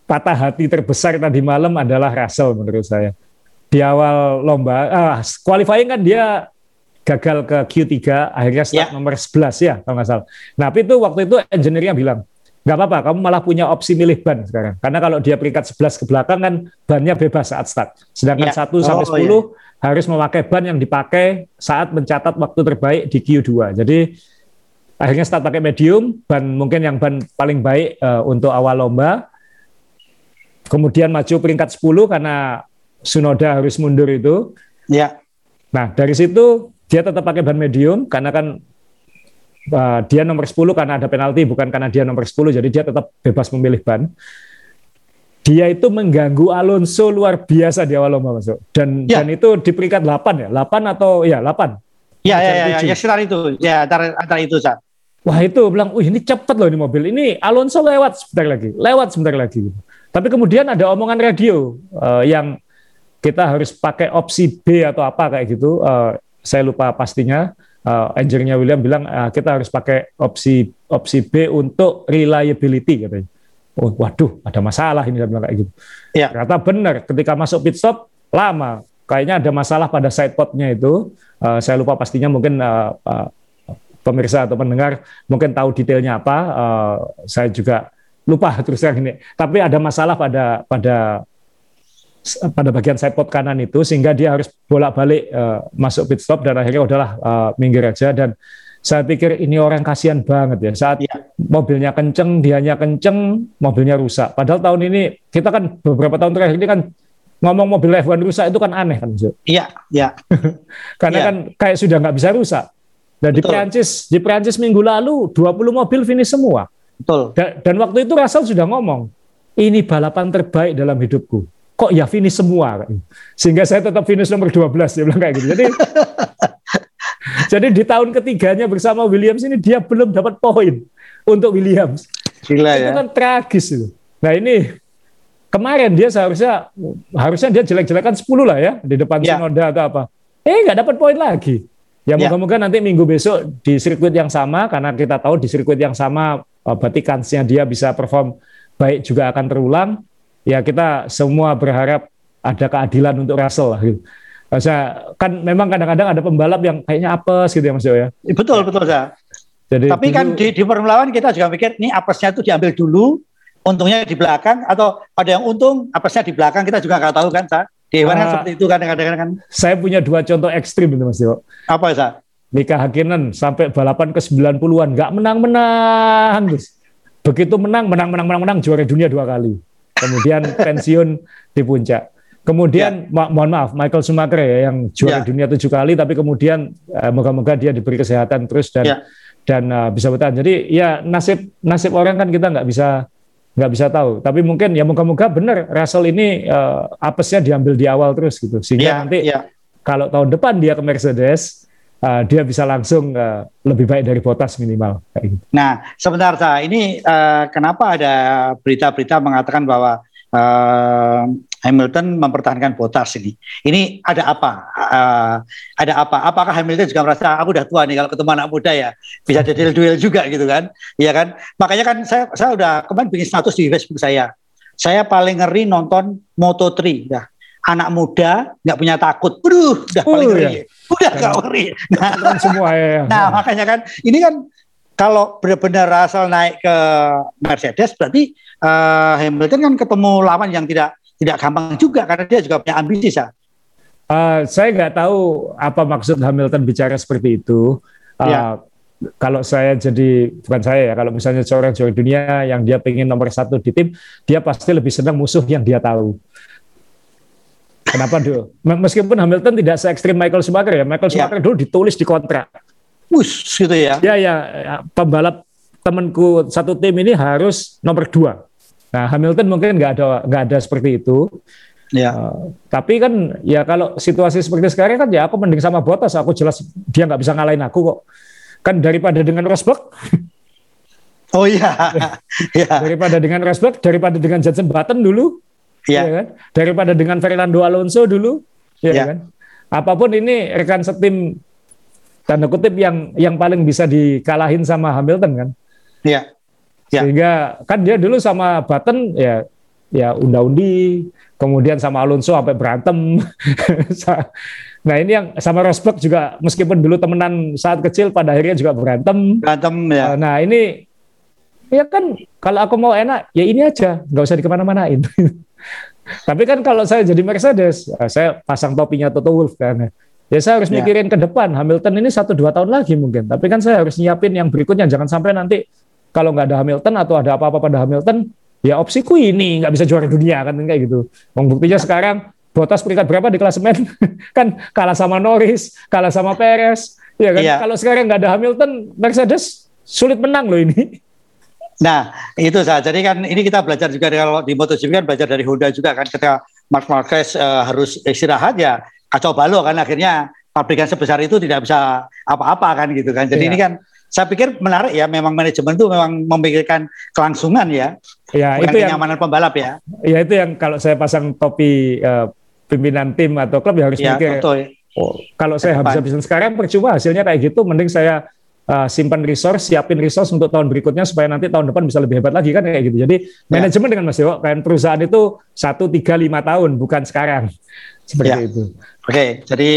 Speaker 2: patah hati terbesar tadi malam adalah Russell menurut saya. Di awal lomba, uh, qualifying kan dia gagal ke Q3, akhirnya start yeah. nomor 11 ya kalau nggak salah. Nah, tapi itu waktu itu engineer-nya bilang, nggak apa-apa, kamu malah punya opsi milih ban sekarang. Karena kalau dia peringkat 11 ke belakang kan bannya bebas saat start. Sedangkan ya. 1 oh, sampai 10 iya. harus memakai ban yang dipakai saat mencatat waktu terbaik di Q2. Jadi akhirnya start pakai medium, ban mungkin yang ban paling baik uh, untuk awal lomba. Kemudian maju peringkat 10 karena Sunoda harus mundur itu.
Speaker 1: Ya.
Speaker 2: Nah, dari situ dia tetap pakai ban medium karena kan uh, dia nomor 10 karena ada penalti bukan karena dia nomor 10 jadi dia tetap bebas memilih ban. Dia itu mengganggu Alonso luar biasa di awal lomba masuk dan ya. dan itu di peringkat 8 ya, 8 atau ya 8.
Speaker 1: Ya ya ya, ya, ya sekitar itu. Ya antara, antara itu saat.
Speaker 2: Wah itu bilang, wih ini cepet loh ini mobil. Ini Alonso lewat sebentar lagi, lewat sebentar lagi. Tapi kemudian ada omongan radio uh, yang kita harus pakai opsi B atau apa kayak gitu. Uh, saya lupa pastinya uh, engineer William bilang uh, kita harus pakai opsi opsi B untuk reliability katanya. Oh, waduh, ada masalah ini saya bilang kayak gitu. Ya. Ternyata benar, ketika masuk pit stop lama, kayaknya ada masalah pada side itu. Uh, saya lupa pastinya mungkin uh, uh, pemirsa atau pendengar mungkin tahu detailnya apa. Uh, saya juga lupa *laughs* terus terang ini. Tapi ada masalah pada pada pada bagian sidepod kanan itu sehingga dia harus bolak-balik uh, masuk pit stop dan akhirnya udahlah uh, minggir aja dan saya pikir ini orang kasihan banget ya saat ya. mobilnya kenceng dianya kenceng mobilnya rusak padahal tahun ini kita kan beberapa tahun terakhir ini kan ngomong mobil F1 rusak itu kan aneh kan
Speaker 1: Iya, iya. *laughs*
Speaker 2: Karena ya. kan kayak sudah nggak bisa rusak. Dan Betul. di Prancis, di Prancis minggu lalu 20 mobil finish semua.
Speaker 1: Betul.
Speaker 2: Dan, dan waktu itu Russell sudah ngomong, ini balapan terbaik dalam hidupku kok ya finish semua? Sehingga saya tetap finish nomor 12 dia bilang kayak gitu. Jadi *laughs* jadi di tahun ketiganya bersama Williams ini dia belum dapat poin untuk Williams.
Speaker 1: Gila,
Speaker 2: itu
Speaker 1: ya.
Speaker 2: kan tragis itu. Nah ini kemarin dia seharusnya harusnya dia jelek-jelekan 10 lah ya di depan ya. Sonoda atau apa. Eh nggak dapat poin lagi. Ya, ya. moga-moga nanti minggu besok di sirkuit yang sama karena kita tahu di sirkuit yang sama eh, berarti kansnya dia bisa perform baik juga akan terulang ya kita semua berharap ada keadilan untuk Russell lah gitu. Saya kan memang kadang-kadang ada pembalap yang kayaknya apes gitu ya Mas Jo ya.
Speaker 1: Betul betul saya. Jadi Tapi dulu, kan di, di Formula One kita juga pikir ini apesnya itu diambil dulu, untungnya di belakang atau ada yang untung apesnya di belakang kita juga nggak tahu kan sa. Di uh, kan ah. seperti itu kadang-kadang kan.
Speaker 2: Saya punya dua contoh ekstrim itu Mas Jo.
Speaker 1: Apa sa?
Speaker 2: Mika Hakkinen sampai balapan ke 90-an nggak menang-menang. Begitu menang, menang, menang, menang, menang juara dunia dua kali kemudian pensiun di puncak. Kemudian ya. ma mohon maaf Michael Schumacher ya yang juara ya. dunia tujuh kali, tapi kemudian uh, moga-moga dia diberi kesehatan terus dan ya. dan uh, bisa bertahan. Jadi ya nasib nasib orang kan kita nggak bisa nggak bisa tahu. Tapi mungkin ya moga-moga benar Russell ini uh, apesnya diambil di awal terus gitu, sehingga ya, nanti ya. kalau tahun depan dia ke Mercedes uh, dia bisa langsung uh, lebih baik dari Bottas minimal.
Speaker 1: Gitu. Nah, sebentar saya ini uh, kenapa ada berita-berita mengatakan bahwa uh, Hamilton mempertahankan Bottas ini. Ini ada apa? Uh, ada apa? Apakah Hamilton juga merasa aku udah tua nih kalau ketemu anak muda ya bisa jadi duel juga gitu kan? Iya kan? Makanya kan saya saya udah kemarin bikin status di Facebook saya. Saya paling ngeri nonton Moto3 ya anak muda nggak punya takut. Waduh, udah paling uh, ngeri. Ya. Udah nggak ngeri. Nah, semua ya, ya. *laughs* Nah, makanya kan ini kan kalau benar-benar asal naik ke Mercedes berarti uh, Hamilton kan ketemu lawan yang tidak tidak gampang juga karena dia juga punya ambisi ya.
Speaker 2: Uh, saya nggak tahu apa maksud Hamilton bicara seperti itu. Uh, ya. kalau saya jadi bukan saya ya, kalau misalnya seorang juara dunia yang dia pengen nomor satu di tim, dia pasti lebih senang musuh yang dia tahu. Kenapa dulu? Meskipun Hamilton tidak se ekstrim Michael Schumacher ya, Michael ya. Schumacher ya. dulu ditulis di kontrak.
Speaker 1: Wush, gitu ya?
Speaker 2: Ya ya, pembalap temanku satu tim ini harus nomor dua. Nah Hamilton mungkin nggak ada nggak ada seperti itu. Ya. Uh, tapi kan ya kalau situasi seperti sekarang kan ya aku mending sama Bottas, aku jelas dia nggak bisa ngalahin aku kok. Kan daripada dengan Rosberg.
Speaker 1: Oh iya.
Speaker 2: ya. *laughs* Daripada dengan Rosberg, daripada dengan Jensen Button dulu. Iya. Ya kan? Daripada dengan Fernando Alonso dulu, ya, ya. kan? Apa pun ini rekan setim tanda kutip yang yang paling bisa dikalahin sama Hamilton kan.
Speaker 1: Iya.
Speaker 2: Ya. Sehingga kan dia dulu sama Button ya ya unda-undi, kemudian sama Alonso sampai berantem. *laughs* nah ini yang sama Rosberg juga meskipun dulu temenan saat kecil pada akhirnya juga berantem.
Speaker 1: Berantem ya.
Speaker 2: Nah ini ya kan kalau aku mau enak ya ini aja, nggak usah dikemana-manain. *laughs* Tapi kan kalau saya jadi Mercedes, ya saya pasang topinya Toto Wolff kan. Ya saya harus ya. mikirin ke depan. Hamilton ini satu dua tahun lagi mungkin. Tapi kan saya harus nyiapin yang berikutnya. Jangan sampai nanti kalau nggak ada Hamilton atau ada apa-apa pada Hamilton, ya opsiku ini nggak bisa juara dunia kan kayak gitu. Buktinya ya. sekarang Bottas peringkat berapa di klasemen? *laughs* kan kalah sama Norris, kalah sama Perez. Ya kan? Ya. Kalau sekarang nggak ada Hamilton, Mercedes sulit menang loh ini.
Speaker 1: Nah, itu saja. Jadi kan ini kita belajar juga kalau di MotoGP kan belajar dari Honda juga kan ketika Mark Marquez uh, harus istirahat ya kacau balau kan akhirnya pabrikan sebesar itu tidak bisa apa-apa kan gitu kan. Jadi yeah. ini kan saya pikir menarik ya memang manajemen itu memang memikirkan kelangsungan ya.
Speaker 2: Ya, itu
Speaker 1: kenyamanan yang, pembalap ya.
Speaker 2: Ya itu yang kalau saya pasang topi uh, pimpinan tim atau klub ya harus ya, mikir. Betul. Oh, kalau saya habis-habisan sekarang percuma hasilnya kayak gitu mending saya uh, simpan resource, siapin resource untuk tahun berikutnya supaya nanti tahun depan bisa lebih hebat lagi kan kayak gitu. Jadi ya. manajemen dengan Mas Dewo, kan perusahaan itu satu tiga lima tahun bukan sekarang *laughs* seperti ya. itu.
Speaker 1: Oke, jadi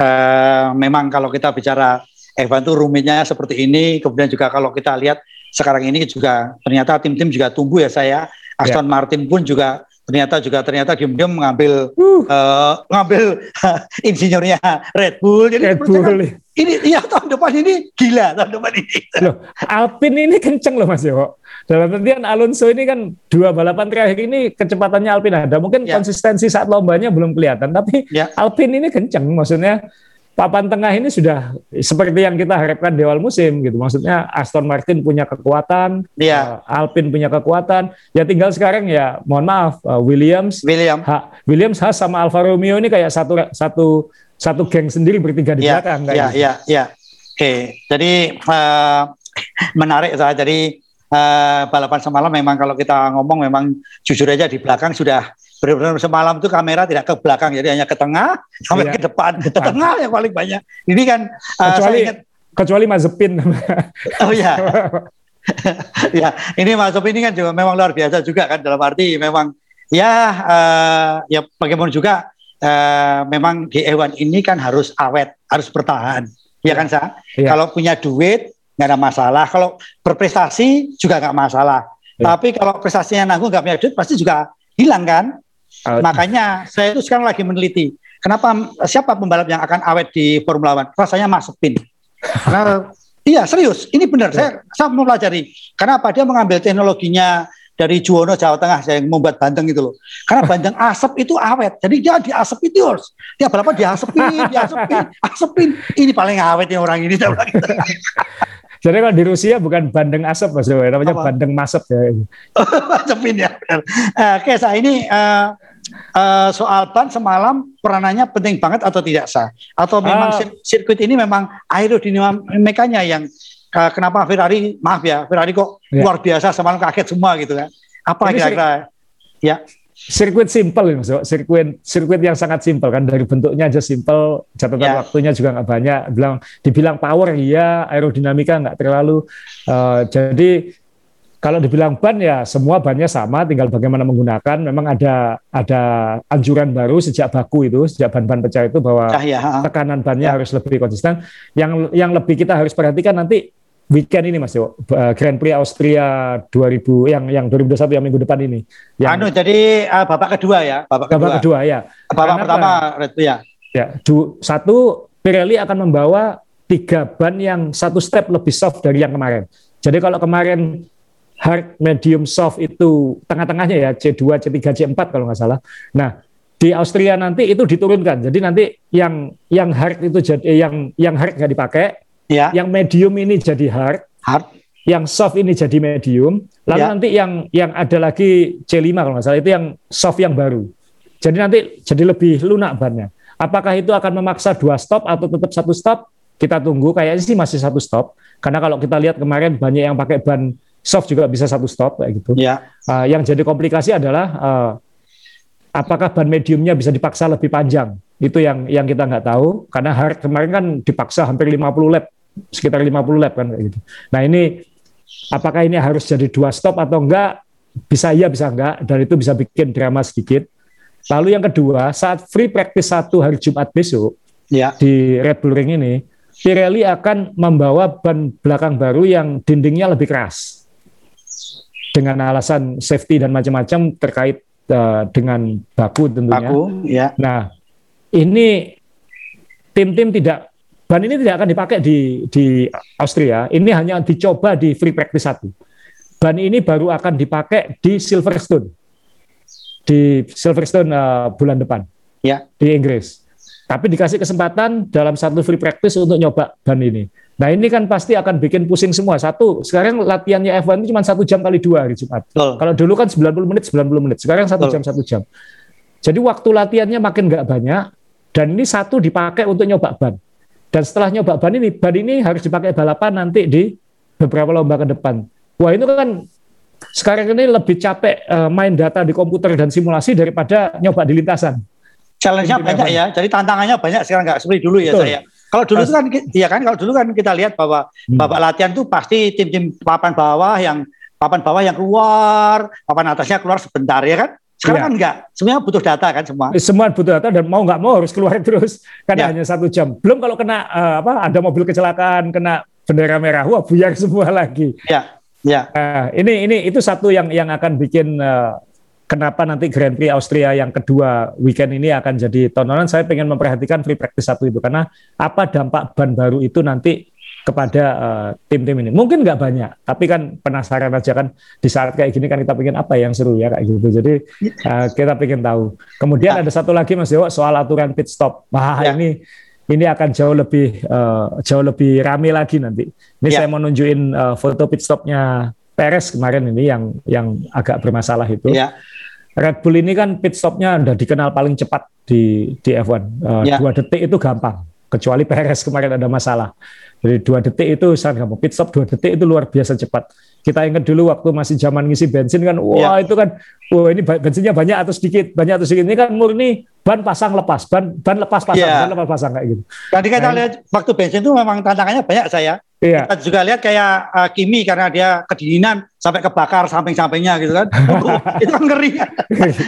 Speaker 1: uh, memang kalau kita bicara Evan itu rumitnya seperti ini, kemudian juga kalau kita lihat sekarang ini juga ternyata tim-tim juga tumbuh ya saya. Aston ya. Martin pun juga ternyata juga ternyata diam-diam mengambil uh. uh, mengambil *laughs* insinyurnya Red Bull.
Speaker 2: Jadi Red Bull.
Speaker 1: Ini ya tahun depan ini gila tahun depan ini. *laughs*
Speaker 2: Loh, Alpine ini kenceng loh Mas Joko. Dalam artian Alonso ini kan dua balapan terakhir ini kecepatannya Alpine ada. Mungkin ya. konsistensi saat lombanya belum kelihatan, tapi ya. Alpine ini kenceng. Maksudnya papan tengah ini sudah seperti yang kita harapkan di awal musim gitu. Maksudnya Aston Martin punya kekuatan, ya. uh, Alpine punya kekuatan. Ya tinggal sekarang ya mohon maaf uh, Williams,
Speaker 1: William.
Speaker 2: ha, Williams Haas sama Alfa Romeo ini kayak satu satu satu geng sendiri bertiga di ya, belakang
Speaker 1: kayak ya, gitu. ya, ya. Oke, jadi uh, *laughs* menarik saya. Jadi uh, balapan semalam memang kalau kita ngomong memang jujur aja di belakang sudah benar-benar semalam itu kamera tidak ke belakang jadi hanya ke tengah sampai iya. ke depan ke tengah yang paling banyak. Ini kan
Speaker 2: uh, kecuali ingat, kecuali Mazepin *laughs*
Speaker 1: oh ya *laughs* ya ini Mazepin ini kan juga memang luar biasa juga kan dalam arti memang ya uh, ya bagaimana juga uh, memang di Ewan ini kan harus awet harus bertahan. Ya, kan sa? Ya. kalau punya duit nggak ada masalah. Kalau berprestasi juga nggak masalah. Ya. tapi kalau prestasinya nanggung nggak punya duit pasti juga hilang kan Uh, Makanya saya itu sekarang lagi meneliti kenapa siapa pembalap yang akan awet di Formula One? Rasanya Mas Pin. Karena iya serius, ini benar. Saya saya mempelajari kenapa dia mengambil teknologinya dari Juwono Jawa Tengah saya yang membuat bandeng itu loh. Karena bandeng asap itu awet. Jadi dia di asap itu harus dia berapa di asapin, *laughs* di asapin, asapin. Ini paling awet yang orang ini.
Speaker 2: Jadi kalau di Rusia bukan bandeng asap mas, namanya Apa? bandeng masep ya. *laughs*
Speaker 1: Masepin ya. Oke, saya ini uh, uh, soal ban semalam peranannya penting banget atau tidak sah? Atau memang uh, sirkuit ini memang aerodinamikanya yang uh, kenapa Ferrari maaf ya Ferrari kok ya. luar biasa semalam kaget semua gitu kan? Apa kira-kira? Ya
Speaker 2: sirkuit simple mas sirkuit sirkuit yang sangat simple kan dari bentuknya aja simple catatan yeah. waktunya juga nggak banyak bilang dibilang power iya aerodinamika nggak terlalu uh, jadi kalau dibilang ban ya semua bannya sama tinggal bagaimana menggunakan memang ada ada anjuran baru sejak baku itu sejak ban-ban pecah itu bahwa ah, ya. tekanan bannya ya. harus lebih konsisten yang yang lebih kita harus perhatikan nanti weekend ini Mas Yo, uh, Grand Prix Austria 2000 yang yang 2021 yang minggu depan ini. Yang,
Speaker 1: anu jadi uh, babak kedua ya,
Speaker 2: babak kedua. Babak kedua ya.
Speaker 1: Babak pertama
Speaker 2: ya. Ya, du, satu Pirelli akan membawa tiga ban yang satu step lebih soft dari yang kemarin. Jadi kalau kemarin hard, medium, soft itu tengah-tengahnya ya C2, C3, C4 kalau nggak salah. Nah di Austria nanti itu diturunkan. Jadi nanti yang yang hard itu jadi eh, yang yang hard nggak dipakai, ya. yang medium ini jadi hard, hard, yang soft ini jadi medium. Lalu ya. nanti yang yang ada lagi C5 kalau nggak salah itu yang soft yang baru. Jadi nanti jadi lebih lunak bannya. Apakah itu akan memaksa dua stop atau tetap satu stop? Kita tunggu. Kayaknya sih masih satu stop. Karena kalau kita lihat kemarin banyak yang pakai ban soft juga bisa satu stop kayak gitu. Ya. Uh, yang jadi komplikasi adalah uh, apakah ban mediumnya bisa dipaksa lebih panjang? Itu yang yang kita nggak tahu. Karena hard kemarin kan dipaksa hampir 50 lap, sekitar 50 lap kan kayak gitu. Nah ini apakah ini harus jadi dua stop atau enggak? Bisa iya, bisa enggak. Dan itu bisa bikin drama sedikit. Lalu yang kedua, saat free practice satu hari Jumat besok ya. di Red Bull Ring ini, Pirelli akan membawa ban belakang baru yang dindingnya lebih keras dengan alasan safety dan macam-macam terkait uh, dengan baku tentunya. Baku, ya. Nah, ini tim-tim tidak ban ini tidak akan dipakai di di Austria. Ini hanya dicoba di free practice satu. Ban ini baru akan dipakai di Silverstone di Silverstone uh, bulan depan ya. di Inggris. Tapi dikasih kesempatan dalam satu free practice untuk nyoba ban ini. Nah ini kan pasti akan bikin pusing semua. Satu, sekarang latihannya F1 itu cuma satu jam kali dua hari Jumat. Oh. Kalau dulu kan 90 menit, 90 menit. Sekarang satu oh. jam, satu jam. Jadi waktu latihannya makin nggak banyak. Dan ini satu dipakai untuk nyoba ban. Dan setelah nyoba ban ini, ban ini harus dipakai balapan nanti di beberapa lomba ke depan. Wah itu kan sekarang ini lebih capek uh, main data di komputer dan simulasi daripada nyoba di lintasan.
Speaker 1: Challenge-nya banyak ya, jadi tantangannya banyak sekarang nggak seperti dulu ya Betul. saya. Kalau dulu kan, iya kan, kalau dulu kan kita lihat bahwa hmm. babak latihan itu pasti tim-tim papan bawah yang papan bawah yang keluar, papan atasnya keluar sebentar ya kan. Sekarang ya. kan enggak, semuanya butuh data kan semua.
Speaker 2: Eh, semua butuh data dan mau nggak mau harus keluar terus, karena ya. hanya satu jam. Belum kalau kena uh, apa, ada mobil kecelakaan, kena bendera merah, wah buyar *laughs* semua lagi. Ya. Ya. Nah, ini ini itu satu yang yang akan bikin uh, kenapa nanti Grand Prix Austria yang kedua weekend ini akan jadi tontonan. Saya ingin memperhatikan free practice satu itu karena apa dampak ban baru itu nanti kepada uh, tim-tim ini. Mungkin nggak banyak, tapi kan penasaran aja kan di saat kayak gini kan kita pengen apa yang seru ya kayak gitu. Jadi uh, kita pengen tahu. Kemudian ya. ada satu lagi Mas Dewa soal aturan pit stop. Wah ya. ini ini akan jauh lebih uh, jauh lebih rame lagi nanti. Ini ya. saya mau nunjukin uh, foto pit stopnya Perez kemarin ini yang yang agak bermasalah itu. Ya. Red Bull ini kan pit stopnya udah dikenal paling cepat di di F1. Uh, ya. Dua detik itu gampang. Kecuali Perez kemarin ada masalah. Jadi dua detik itu sangat gampang. Pit stop dua detik itu luar biasa cepat. Kita ingat dulu waktu masih zaman ngisi bensin kan, wah ya. itu kan, wah ini bensinnya banyak atau sedikit, banyak atau sedikit. Ini kan murni ban pasang lepas, ban ban lepas pasang, ya. ban lepas pasang kayak gitu.
Speaker 1: Tadi kita nah, lihat waktu bensin itu memang tantangannya banyak saya. Iya. Kita juga lihat kayak uh, Kimi karena dia kedinginan sampai kebakar samping-sampingnya gitu kan. *laughs* itu kan ngeri.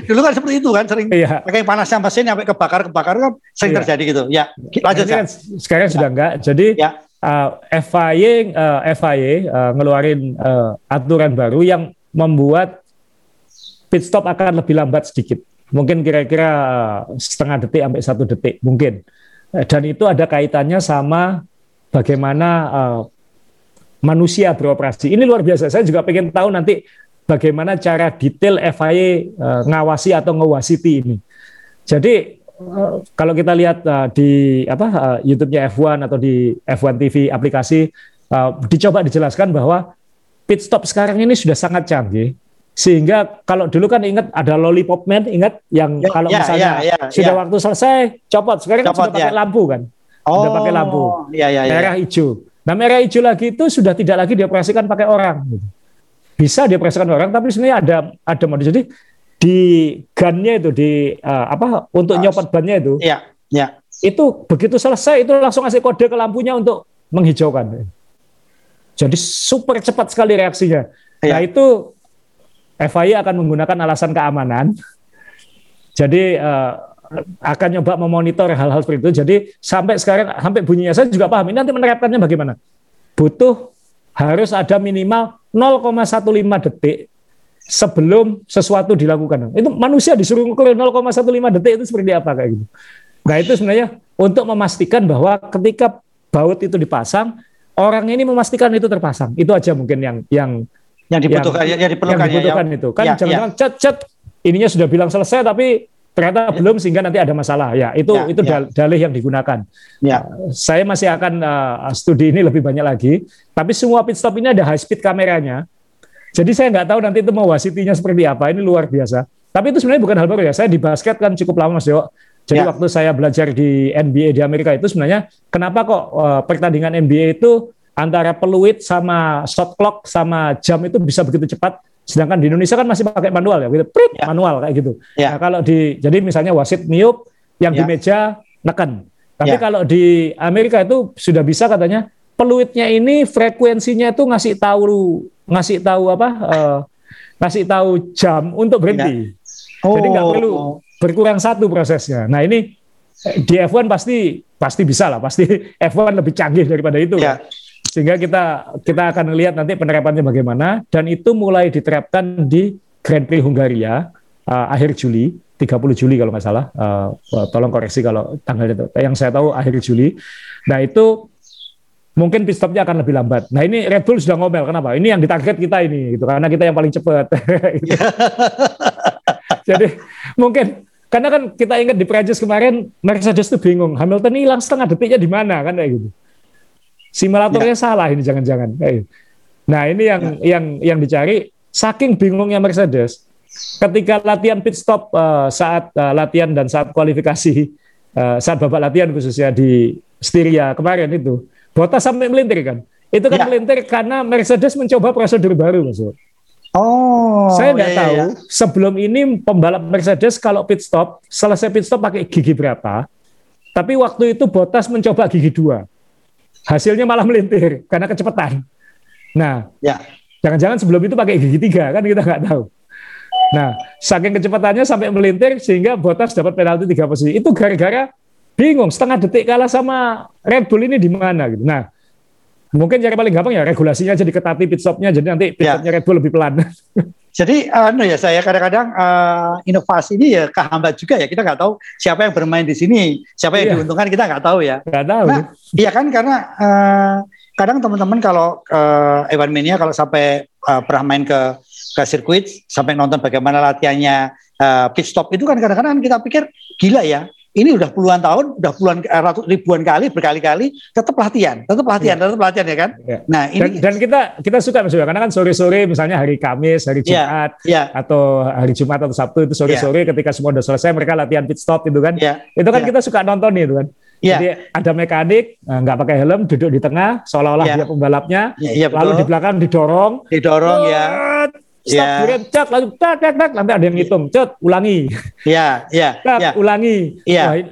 Speaker 1: Dulu kan seperti itu kan sering iya. pakai panasnya mesin sampai kebakar-kebakar kan sering iya. terjadi gitu. Ya,
Speaker 2: lanjut kan, Sekarang sudah enggak. Jadi ya uh, FIA uh, FIA uh, ngeluarin uh, aturan baru yang membuat pit stop akan lebih lambat sedikit. Mungkin kira-kira setengah detik sampai satu detik mungkin. Dan itu ada kaitannya sama bagaimana uh, manusia beroperasi. Ini luar biasa. Saya juga pengen tahu nanti bagaimana cara detail FIA uh, ngawasi atau ngewasiti ini. Jadi kalau kita lihat uh, di apa uh, YouTube-nya F1 atau di F1 TV aplikasi uh, dicoba dijelaskan bahwa pit stop sekarang ini sudah sangat canggih sehingga kalau dulu kan ingat ada lollipop man ingat yang ya, kalau ya, misalnya ya, ya, sudah ya. waktu selesai copot sekarang kan copot, kan sudah pakai ya. lampu kan oh, sudah pakai lampu ya, ya, ya. merah hijau nah merah hijau lagi itu sudah tidak lagi dioperasikan pakai orang bisa dioperasikan orang tapi sebenarnya ada ada mode jadi di gunnya itu di uh, apa untuk nyopot bannya itu. Iya, ya. Itu begitu selesai itu langsung kasih kode ke lampunya untuk menghijaukan. Jadi super cepat sekali reaksinya. Ya. Nah itu FIA akan menggunakan alasan keamanan. Jadi uh, akan nyoba memonitor hal-hal seperti itu. Jadi sampai sekarang sampai bunyinya saya juga paham. Ini nanti menerapkannya bagaimana? Butuh harus ada minimal 0,15 detik sebelum sesuatu dilakukan. Itu manusia disuruh ngukur 0,15 detik itu seperti apa kayak gitu. Nah itu sebenarnya untuk memastikan bahwa ketika baut itu dipasang, orang ini memastikan itu terpasang. Itu aja mungkin yang yang
Speaker 1: yang dibutuhkan yang, yang diperlukan,
Speaker 2: yang dibutuhkan ya, itu. Kan ya, jangan-jangan ya. cet cet ininya sudah bilang selesai tapi ternyata ya. belum sehingga nanti ada masalah. Ya, itu ya, itu ya. dalih yang digunakan. Ya. Saya masih akan uh, studi ini lebih banyak lagi, tapi semua pit stop ini ada high speed kameranya. Jadi saya nggak tahu nanti itu mau wasitinya seperti apa. Ini luar biasa. Tapi itu sebenarnya bukan hal baru ya. Saya di basket kan cukup lama Mas Dewo. Jadi ya. waktu saya belajar di NBA di Amerika itu sebenarnya kenapa kok uh, pertandingan NBA itu antara peluit sama shot clock sama jam itu bisa begitu cepat sedangkan di Indonesia kan masih pakai manual ya gitu Prit, ya. manual kayak gitu ya. nah, kalau di jadi misalnya wasit niup yang ya. di meja neken tapi ya. kalau di Amerika itu sudah bisa katanya peluitnya ini frekuensinya itu ngasih tahu ngasih tahu apa uh, ngasih tahu jam untuk berhenti ya. oh. jadi nggak perlu berkurang satu prosesnya nah ini eh, di F1 pasti pasti bisa lah pasti *laughs* F1 lebih canggih daripada itu ya sehingga kita kita akan lihat nanti penerapannya bagaimana. Dan itu mulai diterapkan di Grand Prix Hungaria uh, akhir Juli 30 Juli kalau nggak salah. Uh, tolong koreksi kalau tanggal itu yang saya tahu akhir Juli. Nah itu mungkin pit stopnya akan lebih lambat. Nah ini Red Bull sudah ngomel. Kenapa? Ini yang ditarget kita ini gitu. Karena kita yang paling cepat. *laughs* Jadi mungkin karena kan kita ingat di Prancis kemarin Mercedes itu bingung. Hamilton hilang setengah detiknya di mana kan kayak gitu Simulatornya ya. salah ini jangan-jangan. Nah ini yang ya. yang yang dicari. Saking bingungnya Mercedes, ketika latihan pit stop uh, saat uh, latihan dan saat kualifikasi uh, saat babak latihan khususnya di Styria kemarin itu, Bottas sampai melintir kan. Itu kan ya. melintir karena Mercedes mencoba prosedur baru maksud.
Speaker 1: Oh,
Speaker 2: saya nggak ya, tahu ya. sebelum ini pembalap Mercedes kalau pit stop selesai pit stop pakai gigi berapa, tapi waktu itu Bottas mencoba gigi dua hasilnya malah melintir karena kecepatan. Nah, ya. jangan-jangan sebelum itu pakai gigi tiga kan kita nggak tahu. Nah, saking kecepatannya sampai melintir sehingga Bottas dapat penalti tiga posisi. Itu gara-gara bingung setengah detik kalah sama Red Bull ini di mana gitu. Nah, mungkin cara paling gampang ya regulasinya jadi ketati pit stopnya jadi nanti pit ya. stopnya ya. Red Bull lebih pelan. *laughs*
Speaker 1: Jadi anu ya saya kadang-kadang uh, inovasi ini ya kehambat juga ya kita nggak tahu siapa yang bermain di sini siapa yang iya. diuntungkan kita nggak tahu ya.
Speaker 2: Nggak tahu.
Speaker 1: Nah, iya kan karena uh, kadang teman-teman kalau uh, Evan Mania kalau sampai uh, pernah main ke ke sirkuit sampai nonton bagaimana latihannya uh, pit stop itu kan kadang-kadang kita pikir gila ya ini udah puluhan tahun, udah puluhan eh, ratus ribuan kali, berkali-kali, tetap latihan, tetap latihan, ya. tetap latihan ya kan. Ya.
Speaker 2: Nah ini dan, dan kita kita suka maksudnya karena kan sore-sore misalnya hari Kamis, hari iya, Jumat, ya. Ya. atau hari Jumat atau Sabtu itu sore-sore ya. ketika semua udah selesai mereka latihan pit stop itu kan. Ya. Itu kan ya. kita suka nonton itu kan. Ya. Jadi ada mekanik eh, nggak pakai helm duduk di tengah seolah-olah ya. dia pembalapnya, ya, ya, lalu di belakang didorong,
Speaker 1: didorong ya
Speaker 2: stop yeah. cat lalu cat cat cat nanti ada yang ngitung cat ulangi
Speaker 1: ya ya
Speaker 2: ya ulangi ya yeah.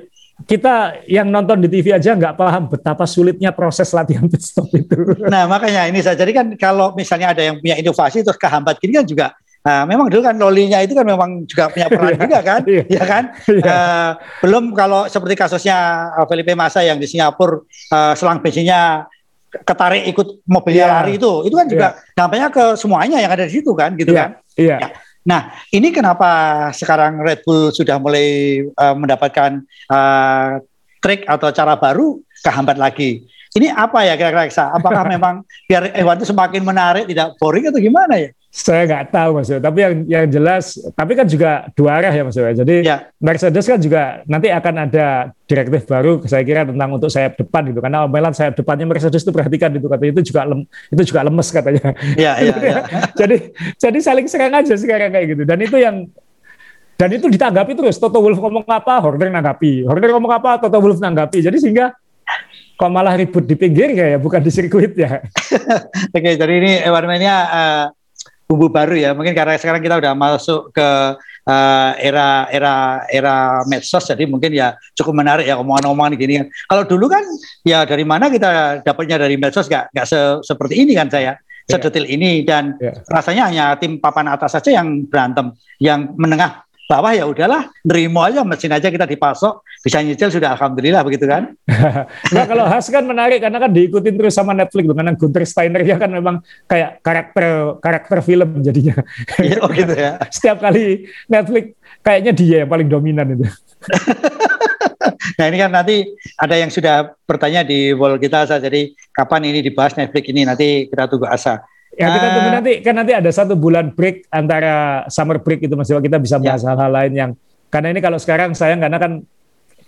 Speaker 2: kita yang nonton di TV aja nggak paham betapa sulitnya proses latihan *laughs* pit stop itu.
Speaker 1: Nah makanya ini saya jadi kan kalau misalnya ada yang punya inovasi terus kehambat gini kan juga Nah, memang dulu kan lolinya itu kan memang juga punya peran *laughs* iya. juga kan, ya kan. Uh, belum kalau seperti kasusnya Felipe Massa yang di Singapura uh, selang bensinnya ketarik ikut mobilnya yeah. lari itu, itu kan juga yeah. dampaknya ke semuanya yang ada di situ kan, gitu yeah. kan?
Speaker 2: Iya. Yeah.
Speaker 1: Nah, ini kenapa sekarang Red Bull sudah mulai uh, mendapatkan uh, trik atau cara baru kehambat lagi. Ini apa ya kira-kira Apakah *laughs* memang biar Ewan itu semakin menarik, tidak boring atau gimana ya?
Speaker 2: Saya nggak tahu Mas tapi yang yang jelas, tapi kan juga dua arah ya Mas Jadi ya. Mercedes kan juga nanti akan ada direktif baru, saya kira tentang untuk sayap depan gitu, karena omelan sayap depannya Mercedes itu perhatikan itu katanya itu juga lem, itu juga lemes katanya.
Speaker 1: Iya iya. ya. *laughs*
Speaker 2: jadi jadi saling serang aja sekarang kayak gitu, dan itu yang dan itu ditanggapi terus. Toto Wolff ngomong apa, Horner nanggapi. Horner ngomong apa, Toto Wolff nanggapi. Jadi sehingga kok malah ribut di pinggir ya, bukan di sirkuit ya. *laughs*
Speaker 1: Oke, jadi ini Ewarmania uh, bumbu baru ya. Mungkin karena sekarang kita udah masuk ke uh, era era era medsos, jadi mungkin ya cukup menarik ya omongan-omongan gini kan. Kalau dulu kan ya dari mana kita dapatnya dari medsos nggak nggak se seperti ini kan saya iya. sedetil ini dan yeah. rasanya hanya tim papan atas saja yang berantem, yang menengah bawah ya udahlah, nerimo aja mesin aja kita dipasok, bisa nyicil sudah alhamdulillah begitu kan. *laughs*
Speaker 2: nah kalau Has kan menarik karena kan diikutin terus sama Netflix dengan Gunter Steiner ya kan memang kayak karakter karakter film jadinya.
Speaker 1: Iya, oh gitu ya. *laughs*
Speaker 2: Setiap kali Netflix kayaknya dia yang paling dominan itu. *laughs*
Speaker 1: nah ini kan nanti ada yang sudah bertanya di wall kita Asa. Jadi kapan ini dibahas Netflix ini nanti kita tunggu Asa.
Speaker 2: Ya kita tunggu nanti kan nanti ada satu bulan break antara summer break itu Mas kita bisa bahas ya. hal-hal lain yang karena ini kalau sekarang sayang karena kan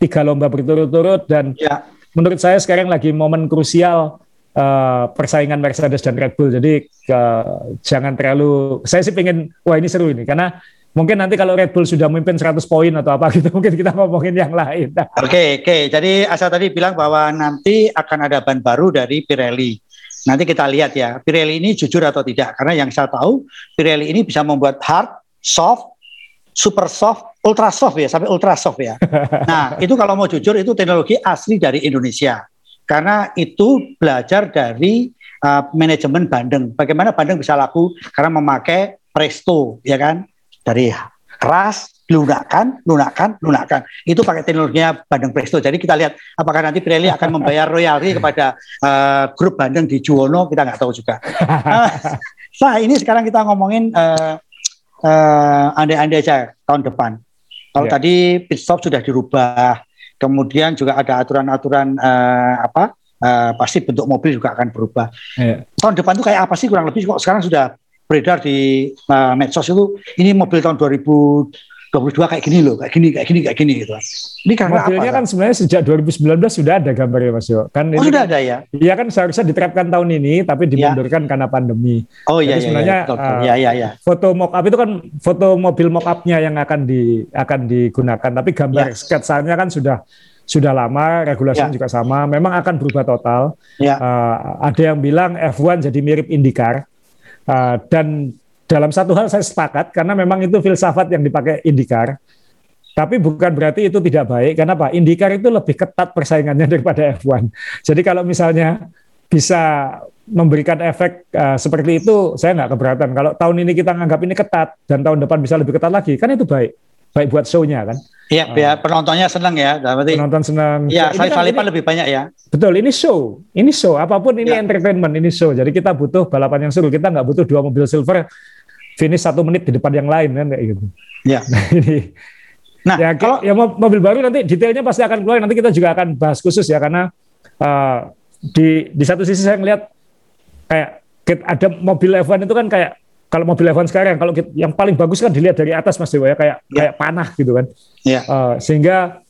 Speaker 2: tiga lomba berturut-turut dan ya. menurut saya sekarang lagi momen krusial uh, persaingan Mercedes dan Red Bull. Jadi uh, jangan terlalu saya sih pengen wah ini seru ini karena mungkin nanti kalau Red Bull sudah memimpin 100 poin atau apa *laughs* gitu mungkin kita ngomongin yang lain.
Speaker 1: Oke, okay, oke. Okay. Jadi Asa tadi bilang bahwa nanti akan ada ban baru dari Pirelli. Nanti kita lihat ya, Pirelli ini jujur atau tidak. Karena yang saya tahu, Pirelli ini bisa membuat hard, soft, super soft, ultra soft ya, sampai ultra soft ya. *laughs* Nah, itu kalau mau jujur itu teknologi asli dari Indonesia. Karena itu belajar dari uh, manajemen Bandeng. Bagaimana Bandeng bisa laku karena memakai Presto, ya kan? Dari keras, lunakan, lunakan, lunakan. Itu pakai teknologinya Bandeng Presto. Jadi kita lihat apakah nanti Pirelli akan membayar royalti *laughs* kepada uh, grup Bandeng di Juwono, kita nggak tahu juga. nah, *laughs* ini sekarang kita ngomongin uh, uh, andai-andai aja tahun depan. Kalau yeah. tadi pit stop sudah dirubah, kemudian juga ada aturan-aturan uh, apa? Uh, pasti bentuk mobil juga akan berubah. Yeah. Tahun depan itu kayak apa sih kurang lebih kok sekarang sudah beredar di uh, medsos itu ini mobil tahun 2000 22 kayak gini loh, kayak gini, kayak gini, kayak gini gitu.
Speaker 2: Ini karena Mobilnya apa? kan sebenarnya sejak 2019 sudah ada gambarnya Mas Yo. Kan
Speaker 1: oh, sudah kan, ada ya?
Speaker 2: Iya kan seharusnya diterapkan tahun ini, tapi iya. dimundurkan ya. karena pandemi.
Speaker 1: Oh iya, Jadi iya, sebenarnya iya, betul, Uh, iya, iya, iya.
Speaker 2: foto mock up itu kan foto mobil mock upnya yang akan di akan digunakan, tapi gambar ya. sketsanya kan sudah sudah lama, regulasinya ya. juga sama. Memang akan berubah total. Ya. Uh, ada yang bilang F1 jadi mirip IndyCar. Uh, dan dalam satu hal saya sepakat karena memang itu filsafat yang dipakai IndyCar. Tapi bukan berarti itu tidak baik. Karena apa? IndyCar itu lebih ketat persaingannya *laughs* daripada F1. Jadi kalau misalnya bisa memberikan efek uh, seperti itu, saya nggak keberatan. Kalau tahun ini kita nganggap ini ketat dan tahun depan bisa lebih ketat lagi, kan itu baik. Baik buat show-nya kan.
Speaker 1: Iya, uh, biar penontonnya senang ya.
Speaker 2: Berarti, penonton senang.
Speaker 1: Iya, saya kan lebih banyak ya.
Speaker 2: Betul, ini show. Ini show. Apa pun ini ya. entertainment, ini show. Jadi kita butuh balapan yang seru. Kita nggak butuh dua mobil silver finish satu menit di depan yang lain kan kayak gitu.
Speaker 1: Ya. *laughs* Nah, ini.
Speaker 2: Nah, ya, kalau ya mobil baru nanti detailnya pasti akan keluar. Nanti kita juga akan bahas khusus ya karena uh, di di satu sisi saya ngelihat kayak ada mobil F1 itu kan kayak kalau mobil F1 sekarang kalau kita, yang paling bagus kan dilihat dari atas Mas Dewa ya kayak ya. kayak panah gitu kan. Ya. Uh, sehingga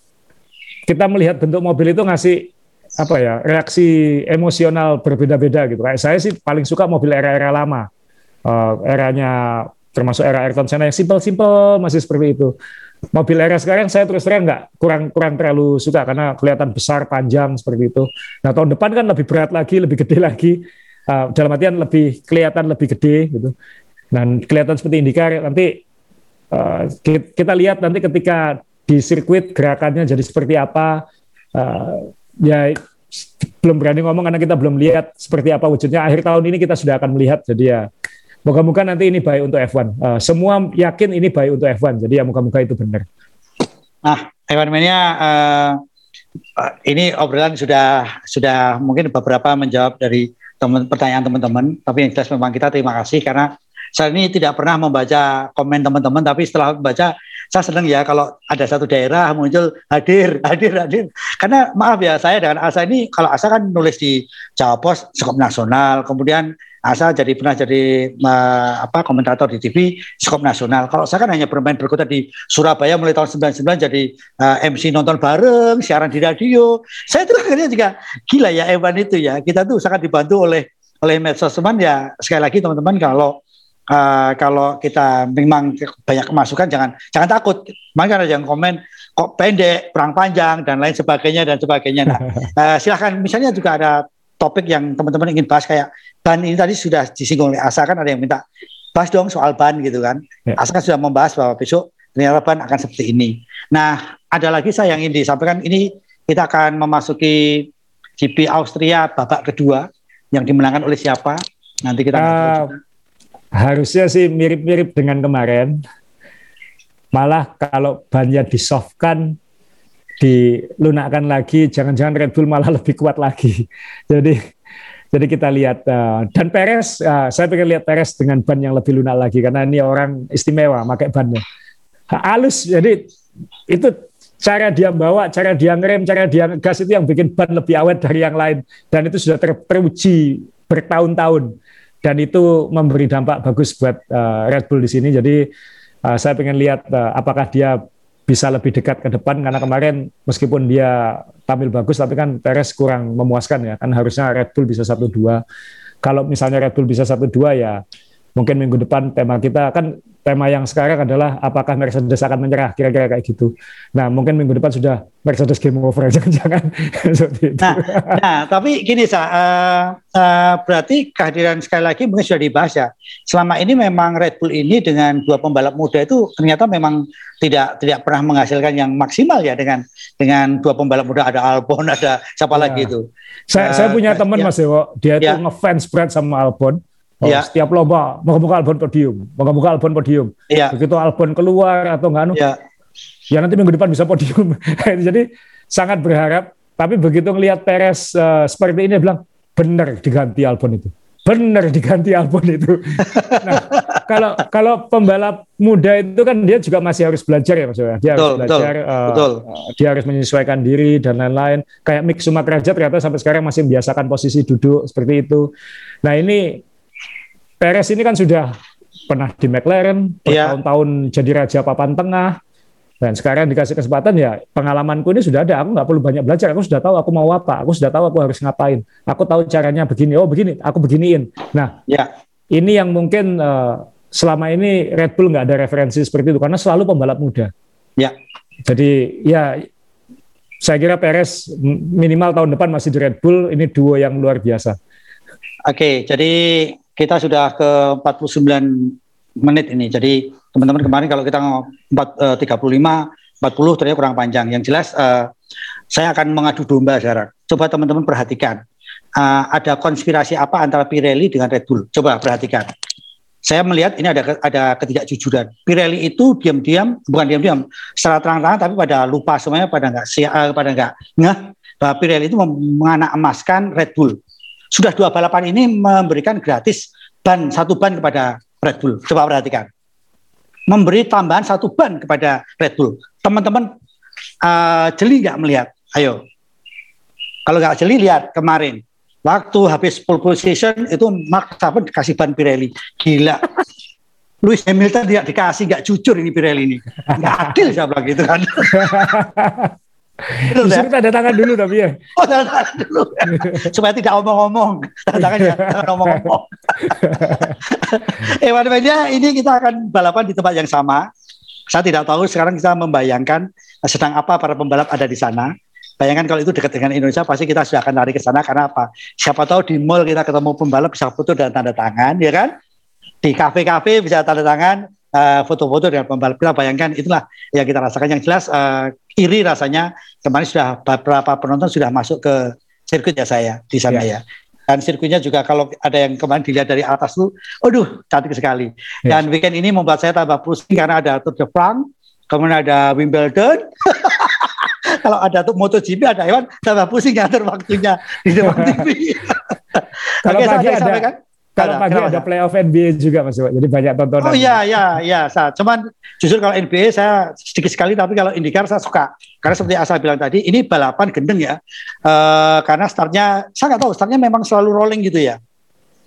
Speaker 2: kita melihat bentuk mobil itu ngasih apa ya reaksi emosional berbeda-beda gitu. Kayak saya sih paling suka mobil era-era lama uh, eranya termasuk era Ayrton Senna yang simpel-simpel masih seperti itu. Mobil era sekarang saya terus terang nggak kurang kurang terlalu suka karena kelihatan besar panjang seperti itu. Nah tahun depan kan lebih berat lagi, lebih gede *laughs* lagi. Uh, dalam artian lebih kelihatan lebih gede gitu. Dan kelihatan seperti IndyCar nanti uh, kita lihat nanti ketika di sirkuit gerakannya jadi seperti apa. Uh, ya belum berani ngomong karena kita belum lihat seperti apa wujudnya. Akhir tahun ini kita sudah akan melihat. Jadi ya Moga-moga nanti ini baik untuk F1. Uh, eh, semua yakin ini baik untuk F1. Jadi ya moga-moga itu benar.
Speaker 1: Nah, F1 Mania uh, ini obrolan sudah sudah mungkin beberapa menjawab dari teman pertanyaan teman-teman. Tapi yang jelas memang kita terima kasih karena saya ini tidak pernah membaca komen teman-teman, tapi setelah membaca saya senang ya kalau ada satu daerah muncul hadir, hadir, hadir. Karena maaf ya saya dengan Asa ini kalau Asa kan nulis di Jawa Pos skop nasional, kemudian Asa jadi pernah jadi uh, apa komentator di TV skop nasional. Kalau saya kan hanya bermain berkutat di Surabaya mulai tahun 99 jadi uh, eh, MC nonton bareng, siaran di radio. Saya itu akhirnya juga gila ya Evan itu ya. Kita tuh sangat dibantu oleh oleh medsos teman ya. Sekali lagi teman-teman kalau uh, kalau kita memang banyak kemasukan jangan jangan takut. Makanya ada yang komen kok pendek, kurang panjang dan lain sebagainya dan sebagainya. Nah, uh, *laughs* silahkan misalnya juga ada topik yang teman-teman ingin bahas kayak ban ini tadi sudah disinggung oleh Asa kan ada yang minta bahas dong soal ban gitu kan. Ya. Asa kan sudah membahas bahwa besok ternyata ban akan seperti ini. Nah, ada lagi saya yang ingin disampaikan ini kita akan memasuki GP Austria babak kedua yang dimenangkan oleh siapa? Nanti kita uh,
Speaker 2: harusnya sih mirip-mirip dengan kemarin. Malah kalau bannya disoftkan dilunakkan lagi, jangan-jangan Red Bull malah *laughs* lebih kuat lagi. Jadi jadi kita lihat uh, dan Perez, uh, saya pengen lihat Perez dengan ban yang lebih lunak lagi karena ini orang istimewa pakai bannya. Halus, jadi itu cara dia bawa, cara dia ngerem, cara dia gas itu yang bikin ban lebih awet dari yang lain. Dan itu sudah ter teruji bertahun-tahun. Dan itu memberi dampak bagus buat uh, Red Bull di sini. Jadi uh, saya pengen lihat uh, apakah dia bisa lebih dekat ke depan. Karena kemarin meskipun dia tampil bagus tapi kan Perez kurang memuaskan ya. Kan harusnya Red Bull bisa satu dua. Kalau misalnya Red Bull bisa satu dua ya mungkin minggu depan tema kita kan tema yang sekarang adalah apakah Mercedes akan menyerah kira-kira kayak gitu. Nah mungkin minggu depan sudah Mercedes game over *laughs* jangan-jangan
Speaker 1: Nah, nah tapi gini sa, uh, uh, berarti kehadiran sekali lagi mungkin sudah dibahas ya. Selama ini memang Red Bull ini dengan dua pembalap muda itu ternyata memang tidak tidak pernah menghasilkan yang maksimal ya dengan dengan dua pembalap muda ada Albon ada siapa ya. lagi itu.
Speaker 2: Saya, uh, saya punya teman ya. Mas Dewo, dia ya. itu ngefans berat sama Albon ya. Setiap lomba moga-moga Albon podium, moga-moga Albon podium. Ya. Begitu Albon keluar atau enggak anu, ya. ya nanti minggu depan bisa podium. *laughs* Jadi sangat berharap. Tapi begitu ngelihat Perez uh, seperti ini, bilang benar diganti Albon itu, benar diganti Albon itu. *laughs* nah, kalau kalau pembalap muda itu kan dia juga masih harus belajar ya maksudnya. Dia betul, harus belajar, betul, uh, betul. dia harus menyesuaikan diri dan lain-lain. Kayak Mick Schumacher ternyata sampai sekarang masih membiasakan posisi duduk seperti itu. Nah ini Perez ini kan sudah pernah di McLaren, iya. bertahun-tahun jadi raja papan tengah, dan sekarang dikasih kesempatan ya pengalamanku ini sudah ada. Aku nggak perlu banyak belajar. Aku sudah tahu aku mau apa. Aku sudah tahu aku harus ngapain. Aku tahu caranya begini. Oh begini. Aku beginiin. Nah, ya. ini yang mungkin uh, selama ini Red Bull nggak ada referensi seperti itu karena selalu pembalap muda.
Speaker 1: Ya.
Speaker 2: Jadi ya saya kira Perez minimal tahun depan masih di Red Bull. Ini duo yang luar biasa.
Speaker 1: Oke, jadi kita sudah ke 49 menit ini. Jadi teman-teman kemarin kalau kita 4, uh, 35, 40 ternyata kurang panjang. Yang jelas uh, saya akan mengadu domba sekarang. Coba teman-teman perhatikan. Uh, ada konspirasi apa antara Pirelli dengan Red Bull? Coba perhatikan. Saya melihat ini ada ada ketidakjujuran. Pirelli itu diam-diam, bukan diam-diam, secara terang-terangan tapi pada lupa semuanya pada nggak uh, pada nggak ngeh bahwa Pirelli itu menganak emaskan Red Bull sudah dua balapan ini memberikan gratis ban satu ban kepada Red Bull. Coba perhatikan. Memberi tambahan satu ban kepada Red Bull. Teman-teman uh, jeli nggak melihat? Ayo. Kalau nggak jeli lihat kemarin. Waktu habis pole position itu Mark Verstappen dikasih ban Pirelli. Gila. *laughs* Lewis Hamilton tidak dikasih, nggak jujur ini Pirelli ini. Nggak adil saya bilang gitu kan. *laughs*
Speaker 2: Justru ya? tanda tangan dulu tapi ya. *laughs*
Speaker 1: Oh tanda tangan dulu. *laughs* Supaya tidak omong-omong. Tanda tangan ya, ngomong-ngomong. *laughs* eh, media ini kita akan balapan di tempat yang sama. Saya tidak tahu sekarang kita membayangkan sedang apa para pembalap ada di sana. Bayangkan kalau itu dekat dengan Indonesia pasti kita sudah akan lari ke sana karena apa? Siapa tahu di mall kita ketemu pembalap bisa foto dan tanda tangan, ya kan? Di kafe-kafe bisa tanda tangan, foto-foto uh, dengan pembalap kita bayangkan itulah yang kita rasakan yang jelas uh, iri rasanya kemarin sudah beberapa penonton sudah masuk ke sirkuit ya saya di sana yeah. ya dan sirkuitnya juga kalau ada yang kemarin dilihat dari atas tuh, aduh cantik sekali. Yeah. Dan weekend ini membuat saya tambah pusing karena ada Tour de France, kemudian ada Wimbledon. *laughs* kalau ada tuh MotoGP ada hewan tambah pusing ngatur waktunya di depan *laughs* TV.
Speaker 2: kalau Oke, pagi ada, sampaikan. Kalau pagi kenapa? ada playoff NBA juga Mas Jadi banyak tontonan.
Speaker 1: Oh iya iya iya, saya. Cuman justru kalau NBA saya sedikit sekali tapi kalau IndyCar saya suka. Karena seperti Asa bilang tadi, ini balapan gendeng ya. Uh, karena startnya saya nggak tahu, startnya memang selalu rolling gitu ya.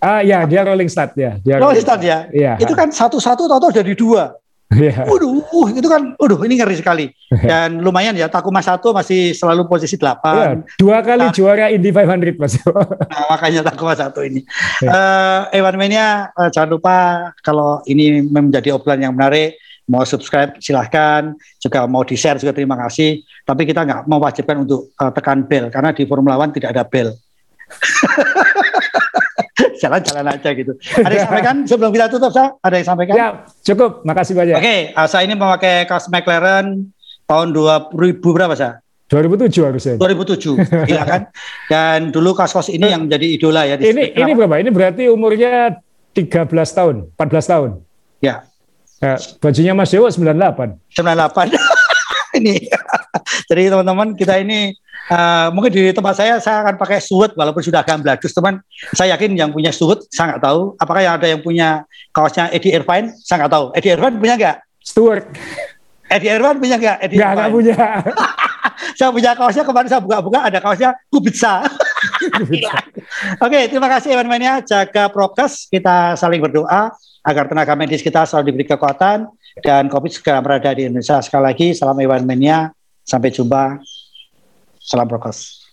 Speaker 2: Ah iya, dia rolling start ya. Dia
Speaker 1: rolling, rolling start ya. Iya. Itu kan satu-satu atau jadi dua. Yeah. Waduh, uh, itu kan, waduh ini ngeri sekali. Dan lumayan ya, Takuma satu masih selalu posisi 8. Yeah,
Speaker 2: dua kali nah, juara Indy 500 Mas. *laughs*
Speaker 1: nah, makanya Takuma satu ini. Yeah. Uh, Ewan Mania, uh, jangan lupa kalau ini menjadi obrolan yang menarik, mau subscribe silahkan, juga mau di share juga terima kasih. Tapi kita nggak mewajibkan untuk uh, tekan bell karena di Formula One tidak ada bell. *laughs* jalan-jalan aja gitu. *laughs* Ada yang sampaikan sebelum kita tutup, Sa? Ada yang sampaikan?
Speaker 2: Ya, cukup. Makasih banyak.
Speaker 1: Oke, okay, uh, saya ini memakai kaos McLaren tahun 2000 berapa, Sa?
Speaker 2: 2007 harusnya.
Speaker 1: 2007, *laughs* iya kan? Dan dulu kaos-kaos ini yang menjadi idola ya.
Speaker 2: Di ini ini berapa? Ini berarti umurnya 13 tahun, 14 tahun.
Speaker 1: Ya.
Speaker 2: ya bajunya Mas Dewo 98.
Speaker 1: 98. ini. *laughs* Jadi teman-teman kita ini Uh, mungkin di tempat saya saya akan pakai suit walaupun sudah agak beladus teman. Saya yakin yang punya suit saya nggak tahu. Apakah yang ada yang punya kaosnya Eddie Irvine? Saya nggak tahu. Eddie Irvine punya nggak?
Speaker 2: Stewart.
Speaker 1: Edi Irwan punya nggak? Edi
Speaker 2: Nggak, nggak punya. *laughs*
Speaker 1: saya punya kaosnya kemarin saya buka-buka ada kaosnya Kubitsa. *laughs* Oke, terima kasih Evan Mania. Jaga prokes, kita saling berdoa agar tenaga medis kita selalu diberi kekuatan dan COVID segera berada di Indonesia. Sekali lagi, salam Evan Mania. Sampai jumpa. Salam Prokes.